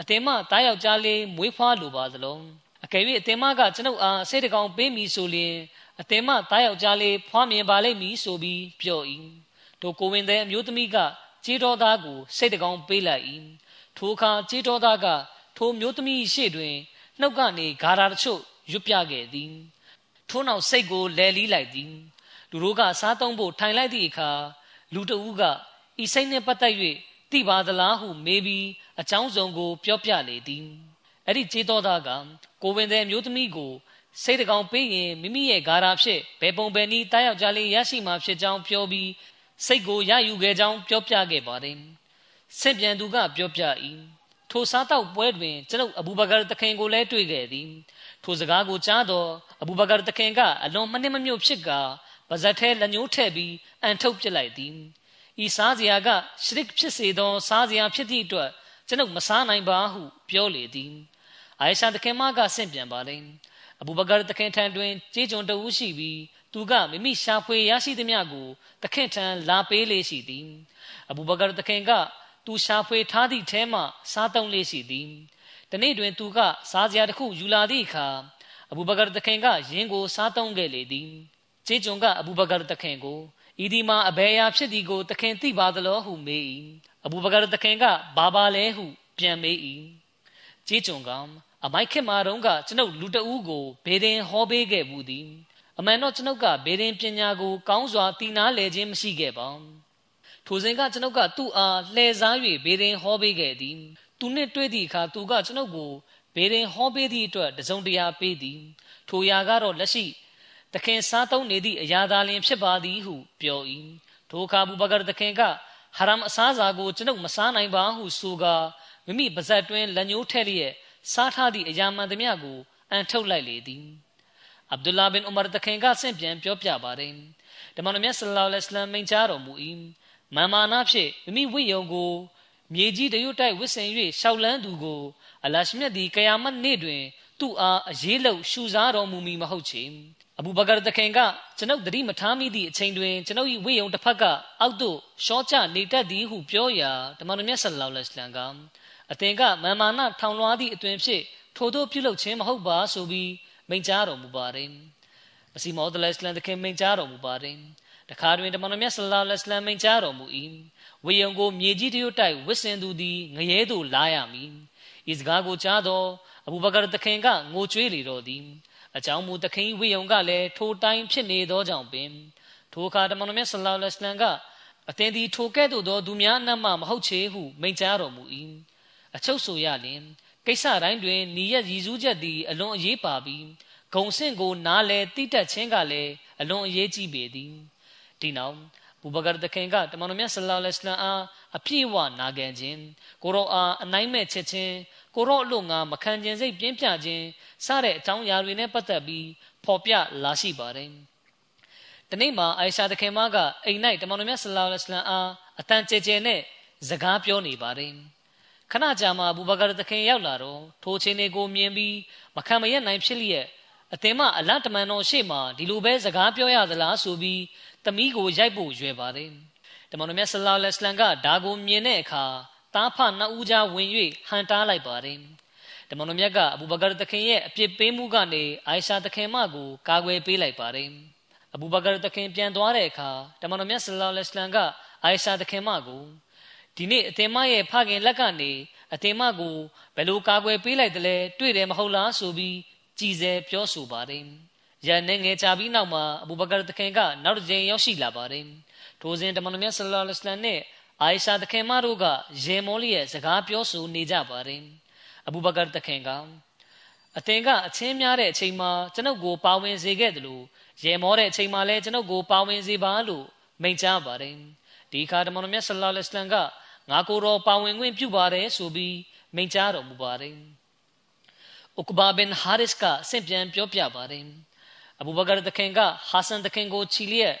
အတင်မတားယောက်ျားလေးမွေးဖွားလိုပါသလုံးအကယ်၍အတင်မကကျွန်ုပ်အားစိတ်တကောင်ပေးမည်ဆိုလျင် အတင်မတားယောက်ျားလေးဖွားမြင်ပါလိမ့်မည်ဆိုပြီးပြော၏ထိုကိုဝင်တဲ့အမျိုးသမီးကကြေးတော်သားကိုစိတ်တကောင်ပေးလိုက်၏ထိုအခါကြေးတော်သားကထိုမျိုးသမီးရှေ့တွင်နှုတ်ကနေဂါရာတချို့ရွတ်ပြခဲ့သည်ထို့နောက်စိတ်ကိုလဲလီးလိုက်သည်လူတို့ကစားသုံးဖို့ထိုင်လိုက်သည့်အခါလူတဦးကဤစိတ်နှင့်ပတ်သက်၍သိပါသလားဟုမေးပြီးအကြောင်းစုံကို ပြောပြလေသည်အဲ့ဒီကျေးတော်သားကကိုဝင်တဲ့မျိုးသမီးကို စိတ်တကောင်ပေးရင်မိမိရဲ့ဂါရာဖြစ်ဘယ်ပုံဘယ်နည်းတားယောက်ျားလေးရရှိမှာဖြစ်ကြောင်းပြောပြီးစိတ်ကိုရယူခဲ့ကြောင်းပြောပြခဲ့ပါတယ်ဆင့်ပြန်သူကပြောပြ၏ထိုစားတော့ပွဲတွင်ကျွန်ုပ်အဘူဘကာတခင်ကိုလည်းတွေ့ခဲ့သည်ထိုစကားကိုကြားတော့အဘူဘကာတခင်ကအလွန်မနှိမ့်မမြုပ်ဖြစ်ကာပါဇက်ထဲလက်ညှိုးထည့်ပြီးအန်ထုတ်ပစ်လိုက်သည်ဤစားစရာကရှရစ်ဖြစ်စေသော စားစရာဖြစ်သည့်အတွက်ကျွန်ုပ်မစားနိုင်ပါဟုပြောလေသည်အိုင်ရှာတခင်မကဆင့်ပြန်ပါလေ အဘူဘကာတခင်ထံတွင်ကြေးကျွန်တဦးရှိပြီးသူကမိမိရှာဖွေရရှိသည်များကိုတခင်ထံလာပေးလေရှိသည်အဘူဘကာတခင်ကသူရှာဖွေထားသည့်ထဲမှစားသုံးလေရှိသည်တနေ့တွင်သူကစားစရာတစ်ခုယူလာသည့်အခါအဘူဘကာတခင်ကယင်းကိုစားသုံးခဲ့လေသည်ကျေးကျွန်ကအဘူဘကာတခင်ကိုဤဒီမှာအဘယ်အရာဖြစ်သည်ကိုတခင်သိပါသလောဟုမေး၏အဘူဘကာတခင်ကဘာပါလဲဟုပြန်မေး၏ကျေးကျွန်က အမိုက်ခင်မာတော့ကကျွန်ုပ်လူတအူးကိုဘေဒင်ဟောပေးခဲ့ဘူးသည်အမှန်တော့ကျွန်ုပ်ကဘေဒင်ပညာကိုကောင်းစွာသိနာလဲခြင်းမရှိခဲ့ပါထိုစဉ်ကကျွန်ုပ်ကသူ့အားလှည့်စား၍ဘေဒင်ဟောပေးခဲ့သည်သူနှင့်တွေ့သည့်အခါသူကကျွန်ုပ်ကိုဘေဒင်ဟောပေးသည့်အတွက်တစုံတရာပေးသည် ထိုရာကတော့လက်ရှိတခင်စားသုံးနေသည့်အရာသာလျင်ဖြစ်ပါသည်ဟုပြော၏ထိုအခါဘူဘကာတခင်ကဟရမ်အစားစာကိုကျွန်ုပ်မစားနိုင်ပါဟုဆိုကာမိမိပါဇက်တွင်လက်ညှိုးထည့်လျက် စားထားသည့်အရာမှန်သမျှကိုအန်ထုတ်လိုက်လေသည်အဗ်ဒူလာဘင်ဥမာတခင်ကဆင့်ပြန်ပြောပြပါတယ်တမန်တော်မြတ်ဆလ္လာလဟ်အလัยဟိဝါစလမ်မိန့်ကြားတော်မူ၏မာမာနာဖြင့်မိမိဝိယုံကိုမြေကြီးတရွတ်တိုက်ဝစ်ဆင်၍ရှောက်လန်းသူကိုအလရှမြတ်သည်ကယာမတ်နေ့တွင် သူ့အားအရေးလုံရှူစားတော်မူမီမဟုတ်ချေအဘူဘကာတခင်ကကျွန်ုပ်တတိမထားမိသည့်အချိန်တွင်ကျွန်ုပ်၏ဝိယုံတစ်ဖက်ကအောက်သို့ရှော့ချနေတတ်သည်ဟုပြောရာတမန်တော်မြတ်ဆလ္လာလဟ်အလัยဟိဝါစလမ်က အသင်ကမာမာနာထောင်လွှားသည့်အတွင်ဖြင့်ထိုတို့ပြုလုပ်ခြင်းမဟုတ်ပါဆိုပြီးမိန့်ကြားတော်မူပါတယ်အစီမောဒလစ်လန်တခင်မိန့်ကြားတော်မူပါတယ်တခါတွင်တမန်တော်မြတ်ဆလ္လာလဟ်အလိုင်းမိန့်ကြားတော်မူ၏ဝေယံကိုမြေကြီးတရွတ်တိုက်ဝစ်စင်သူသည်ငရဲသို့လာရမည်ဤစကားကိုကြားသောအဘူဘကာတခင်ကငိုကြွေးလေတော်သည်အကြောင်းမူတခင်ဝေယံကလည်းထိုတိုင်းဖြစ်နေသောကြောင့်ပင်ထိုအခါတမန်တော်မြတ်ဆလ္လာလဟ်အလိုင်းကအသင်သည်ထိုကဲ့သို့သောသူများအနက်မှမဟုတ်ချေဟုမိန့်ကြားတော်မူ၏ အချုပ်ဆိုရလျင်ကိစ္စတိုင်းတွင်နီးရရည်စူးချက်သည်အလွန်အရေးပါပြီးဂုံဆင့်ကိုနားလဲတိတက်ခြင်းကလည်းအလွန်အရေးကြီးပေသည်ဒီနောက်ဘူဘကာတခင်ကတမန်တော်မြတ်ဆလ္လာလဟ်အလัยဟ်အားအပြည့်အဝနာခံခြင်းကိုရောအားအနိုင်မဲ့ချက်ချင်းကိုရောအလို့ငါမခံခြင်းစိတ်ပြင်းပြခြင်းစတဲ့အကြောင်းအရာတွေနဲ့ပတ်သက်ပြီးဖော်ပြလာရှိပါတယ်တနေ့မှာအိုင်ရှာတခင်မကအိမ်၌တမန်တော်မြတ်ဆလ္လာလဟ်အလัยဟ်အားအတန်ကြဲကြဲနဲ့စကားပြောနေပါတယ် ခဏကြာမှဘူဘကာတခင်ရောက်လာတော့ထိုချင်းတွေကိုမြင်ပြီးမခံမရနိုင်ဖြစ်လျက်အသင်မအလတ်တမန်တော်ရှေ့မှာဒီလိုပဲစကားပြောရသလားဆိုပြီးသမီးကိုရိုက်ဖို့ရွယ်ပါတယ်တမန်တော်မြတ်ဆလ္လာလဟ်အလัยဟ်ကဒါကိုမြင်တဲ့အခါတားဖနှစ်ဦးကြားဝင်၍ဟန်တားလိုက်ပါတယ်တမန်တော်မြတ်ကအဘူဘကာတခင်ရဲ့အပြစ်ပေးမှုကနေအိုင်ရှာတခင်မကိုကာကွယ်ပေးလိုက်ပါတယ်အဘူဘကာတခင်ပြန်သွားတဲ့အခါတမန်တော်မြတ်ဆလ္လာလဟ်အလัยဟ်ကအိုင်ရှာတခင်မကို ဒီနေ့အသင်မရဲ့ဖခင်လက်ကနေအသင်မကိုဘယ်လိုကာကွယ်ပေးလိုက်တယ်လဲတွေ့တယ်မဟုတ်လားဆိုပြီးကြည်စဲပြောဆိုပါတယ်။ရန်နေငယ်ချပြီးနောက်မှာအဘူဘကာတခင်ကနောက်တစ်ကြိမ်ရောက်ရှိလာပါတယ်။ထိုစဉ်တမန်တော်မြတ်ဆလ္လာလဟ်အလัยဟ်နဲ့အိုင်ရှာတခင်မတို့ကရေမောလီရဲ့စကားပြောဆိုနေကြပါတယ်။အဘူဘကာတခင်ကအသင်ကအချင်းများတဲ့အချိန်မှာကျွန်ုပ်ကိုပါဝင်စေခဲ့တယ်လို့ရေမောတဲ့အချိန်မှာလည်းကျွန်ုပ်ကိုပါဝင်စေပါလို့မိန့်ကြားပါတယ်။ဒီခါတမန်တော်မြတ်ဆလ္လာလဟ်အလัยဟ်က ငါကိုယ်တော်ပါဝင်ခွင့်ပြုပါတယ်ဆိုပြီးမိန့်ကြားတော်မူပါတယ်။ဥကဘာဘင်ဟာရစ်ကဆင့်ပြန်ပြောပြပါတယ်။အဘူဘကာတခင်ကဟာဆန်တခင်ကိုချီလျက်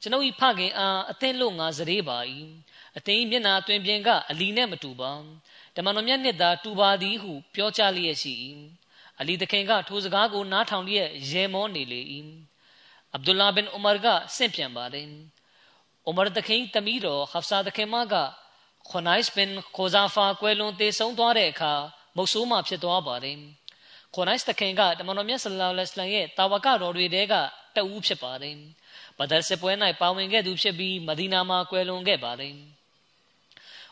ကျွန်ုပ်၏ဖခင်အားအသင်လို့ငါစရေပါ၏။အသင်၏မျက်နာအတွင်ပြင်ကအလီနဲ့မတူပါ။တမန်တော်မြတ်နှစ်သာတူပါသည်ဟုပြောကြလျက်ရှိ၏။အလီတခင်ကထိုစကားကိုနားထောင်လျက်ရေမောနေလေ၏။အဗ်ဒူလာဘင်ဥမာကဆင့်ပြန်ပါတယ်။ဥမာတခင်တမီးတော်ဟဖ်ဆာတခင်မက ခွန်နိုက်စ်ဘင်ခိုဇာဖာကွယ်လွန်တေဆုံးသွားတဲ့အခါမုတ်ဆိုးမှဖြစ်သွားပါတယ်ခွန်နိုက်စ်တခင်ကတမန်တော်မြတ်ဆလ္လာလဟ်အလိုင်းရဲ့တာဝကတော်တွေတဲကတအူးဖြစ်ပါတယ်ဘဒရ်စစ်ပွဲ၌ပါဝင်ခဲ့သူဖြစ်ပြီးမဒီနာမှာကွယ်လွန်ခဲ့ပါတယ်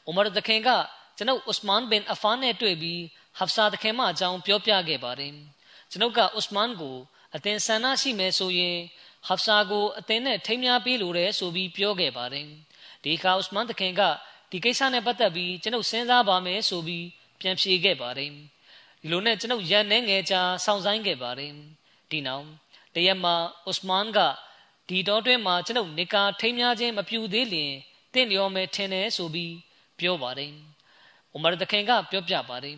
ဥမာတခင်ကကျွန်ုပ်ဥစမန်ဘင်အဖာနဲ့တွေ့ပြီးဟဖ်ဆာတခင်မအကြောင်းပြောပြခဲ့ပါတယ်ကျွန်ုပ်ကဥစမန်ကိုအသင်ဆန္ဒရှိမယ်ဆိုရင်ဟဖ်ဆာကိုအသင်နဲ့ထိမ်းများပေးလိုတယ်ဆိုပြီးပြောခဲ့ပါတယ်ဒီခါဥစမန်တခင်က ဒီကိစ္စနဲ့ပတ်သက်ပြီးကျွန်ုပ်စဉ်းစားပါမယ်ဆိုပြီးပြန်ဖြေခဲ့ပါတယ်ဒီလိုနဲ့ကျွန်ုပ်ရန်နေငယ်ကြာစောင့်ဆိုင်ခဲ့ပါတယ်ဒီနောက်တရက်မှာဥစမန်ကဒီတော့တွင်မှာကျွန်ုပ်နေကာထိမ်းများခြင်းမပြုသေးလျင်တင့်လျော်မယ်ထင်တယ်ဆိုပြီးပြောပါတယ်ဥမာတခင်ကပြောပြပါတယ်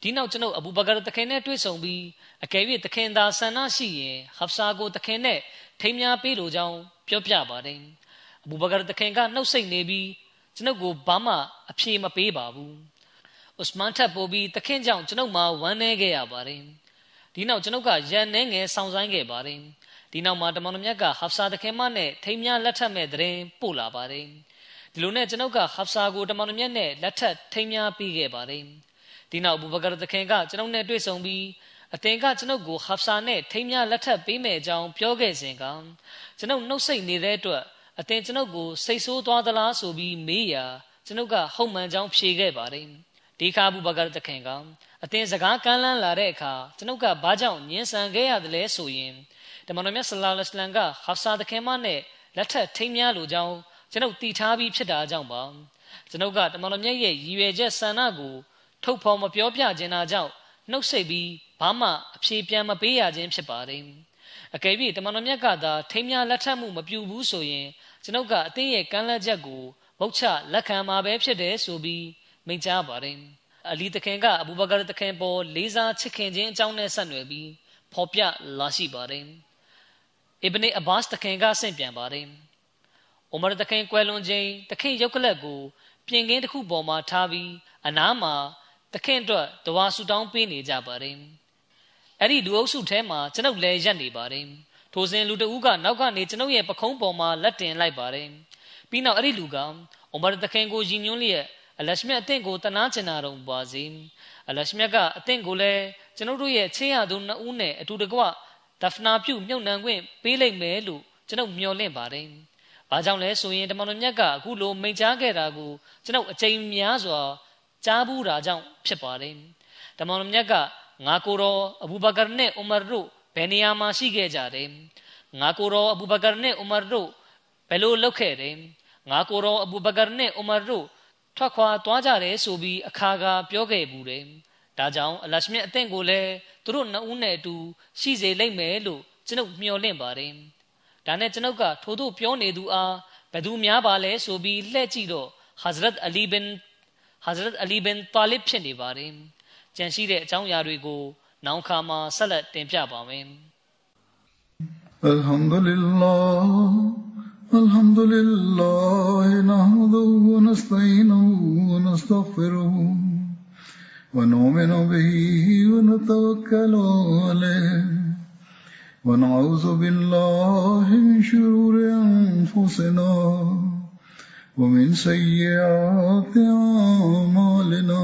ဒီနောက်ကျွန်ုပ်အဘူဘကာတခင်နဲ့တွေ့ဆုံပြီးအကယ်၍တခင်သာဆန္ဒရှိရင်ဟဖ်ဆာကိုတခင်နဲ့ထိမ်းများပေးလိုကြောင်းပြောပြပါတယ်အဘူဘကာတခင်ကနှုတ်ဆက်နေပြီး ကျွန်ုပ်ကိုဘာမှအဖြေမပေးပါဘူး။ဥစမန်ထပ်ပို့ပြီးတခင်ကြောင့်ကျွန်ုပ်မှဝမ်းနည်းခဲ့ရပါတယ်။ဒီနောက်ကျွန်ုပ်ကရန်နေငယ်ဆောင်ဆိုင်ခဲ့ပါတယ်။ဒီနောက်မှာတမန်တော်မြတ်ကဟဖ်ဆာတခင်မနဲ့ထိမ်းများလက်ထပ်မဲ့တဲ့ပို့လာပါတယ်။ဒီလိုနဲ့ကျွန်ုပ်ကဟဖ်ဆာကိုတမန်တော်မြတ်နဲ့လက်ထပ်ထိမ်းများပေးခဲ့ပါတယ်။ဒီနောက်ဘူဘကာတခင်ကကျွန်ုပ်နဲ့တွေ့ဆုံပြီးအသင်ကကျွန်ုပ်ကိုဟဖ်ဆာနဲ့ထိမ်းများလက်ထပ်ပေးမယ်အကြောင်းပြောခဲ့စဉ်ကကျွန်ုပ်နှုတ်ဆက်နေတဲ့အတွက် အတင်ကျွန်ုပ်ကိုစိတ်ဆိုးသွားသလားဆိုပြီးမေးရာကျွန်ုပ်ကဟုတ်မှန်ကြောင်းဖြေခဲ့ပါတယ်ဒီခါဘူးဘဂရတခင်ကအတင်စကားကမ်းလှမ်းလာတဲ့အခါကျွန်ုပ်ကဘာကြောင့်ညှင်းဆန်ခဲ့ရတယ်လဲဆိုရင်တမန်တော်မြတ်ဆလ္လာလဟ်အလัยဟ်ကဟဖ်ဆာတခင်မနဲ့လက်ထက်ထိမ်းများလိုကြောင်းကျွန်ုပ်တည်ထားပြီးဖြစ်တာကြောင့်ပါကျွန်ုပ်ကတမန်တော်မြတ်ရဲ့ရည်ရွယ်ချက်ဆန္ဒကိုထုတ်ဖော်မပြောပြခြင်းတာကြောင့်နှုတ်ဆက်ပြီးဘာမှအဖြေပြန်မပေးရခြင်းဖြစ်ပါတယ် အကယ်၍တမန်တော်မြတ်ကသာထိမ်းများလက်ထပ်မှုမပြုဘူးဆိုရင်ကျွန်ုပ်ကအသင်းရဲ့ကမ်းလှမ်းချက်ကိုမုတ်ချလက်ခံမှာပဲဖြစ်တယ်ဆိုပြီးမိန့်ကြားပါတယ်အလီတခင်ကအဘူဘကာတခင်ပေါ်လေးစားချစ်ခင်ခြင်းအကြောင်းနဲ့ဆက်နွယ်ပြီးဖော်ပြလာရှိပါတယ်အစ်ဘနီအဘတ်တခင်ကဆင့်ပြန်ပါတယ်အိုမာတခင်ကွယ်လွန်ခြင်းတခင်ရုပ်ကလပ်ကိုပြင်ကင်းတစ်ခုပေါ်မှာထားပြီးအနားမှာတခင်အတွက်တဝါဆူတောင်းပေးနေကြပါတယ် အဲ့ဒီလူအုပ်စုထဲမှာကျွန်ုပ်လည်းရက်နေပါတယ်ထိုစဉ်လူတဦးကနောက်ကနေကျွန်ုပ်ရဲ့ပခုံးပေါ်မှာလက်တင်လိုက်ပါတယ်ပြီးနောက်အဲ့ဒီလူကအိုမာတခင်ကိုယဉ်ညွှန်းလျက်အလရှမြတ်အသင့်ကိုတနာကျင်နာတော်ပါစေအလရှမြတ်ကအသင့်ကိုလည်းကျွန်ုပ်တို့ရဲ့ချင်းရသူနှစ်ဦးနဲ့အတူတကွဒဖနာပြုမြုပ်နှံခွင့်ပေးလိုက်မယ်လို့ကျွန်ုပ်မျှော်လင့်ပါတယ်။ဘာကြောင့်လဲဆိုရင်တမန်တော်မြတ်ကအခုလိုမိန့်ကြားခဲ့တာကိုကျွန်ုပ်အကြိမ်များစွာကြားဘူးတာကြောင့်ဖြစ်ပါတယ်။တမန်တော်မြတ်က ငါကိုယ်တော်အဘူဘကာနဲ့ဥမာတို့ဘယ်နေရာမှာရှိခဲ့ကြတယ်။ငါကိုယ်တော်အဘူဘကာနဲ့ဥမာတို့ဘယ်လိုလုပ်ခဲ့တယ်။ငါကိုယ်တော်အဘူဘကာနဲ့ဥမာတို့ထွက်ခွာသွားကြတယ်ဆိုပြီးအခါကပြောခဲ့ဘူးတယ်။ဒါကြောင့်အလရှမြတ်အသင်ကိုလည်းသူတို့နှစ်ဦးနဲ့အတူရှိစေလိမ့်မယ်လို့ကျွန်ုပ်မျှော်လင့်ပါတယ်။ဒါနဲ့ကျွန်ုပ်ကထို့သို့ပြောနေသူအားဘယ်သူများပါလဲဆိုပြီးလှည့်ကြည့်တော့ Hazrat Ali bin Hazrat Ali bin Talib ဖြစ်နေပါတယ်။ ကြံရှိတဲ့အကြောင်းအရာတွေကိုနောက်ခါမှာဆက်လက်တင်ပြပါမယ်။ Alhamdulillah الحمد لله نحمده ونستعينه ونستغفره ونؤمن به ونتوكل عليه ونعوذ بالله من شرور أنفسنا ومن سيئات أعمالنا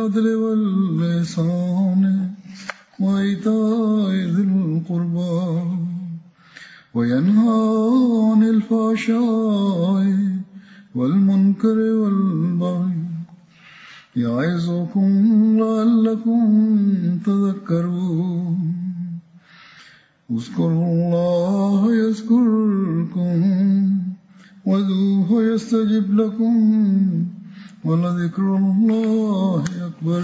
بالعدل واللسان وإيتاء ذي القربى وينهى عن الفحشاء والمنكر والبغي يعظكم لعلكم تذكرون. اذكروا الله يذكركم وذوه يستجب لكم. ولذكر الله أكبر.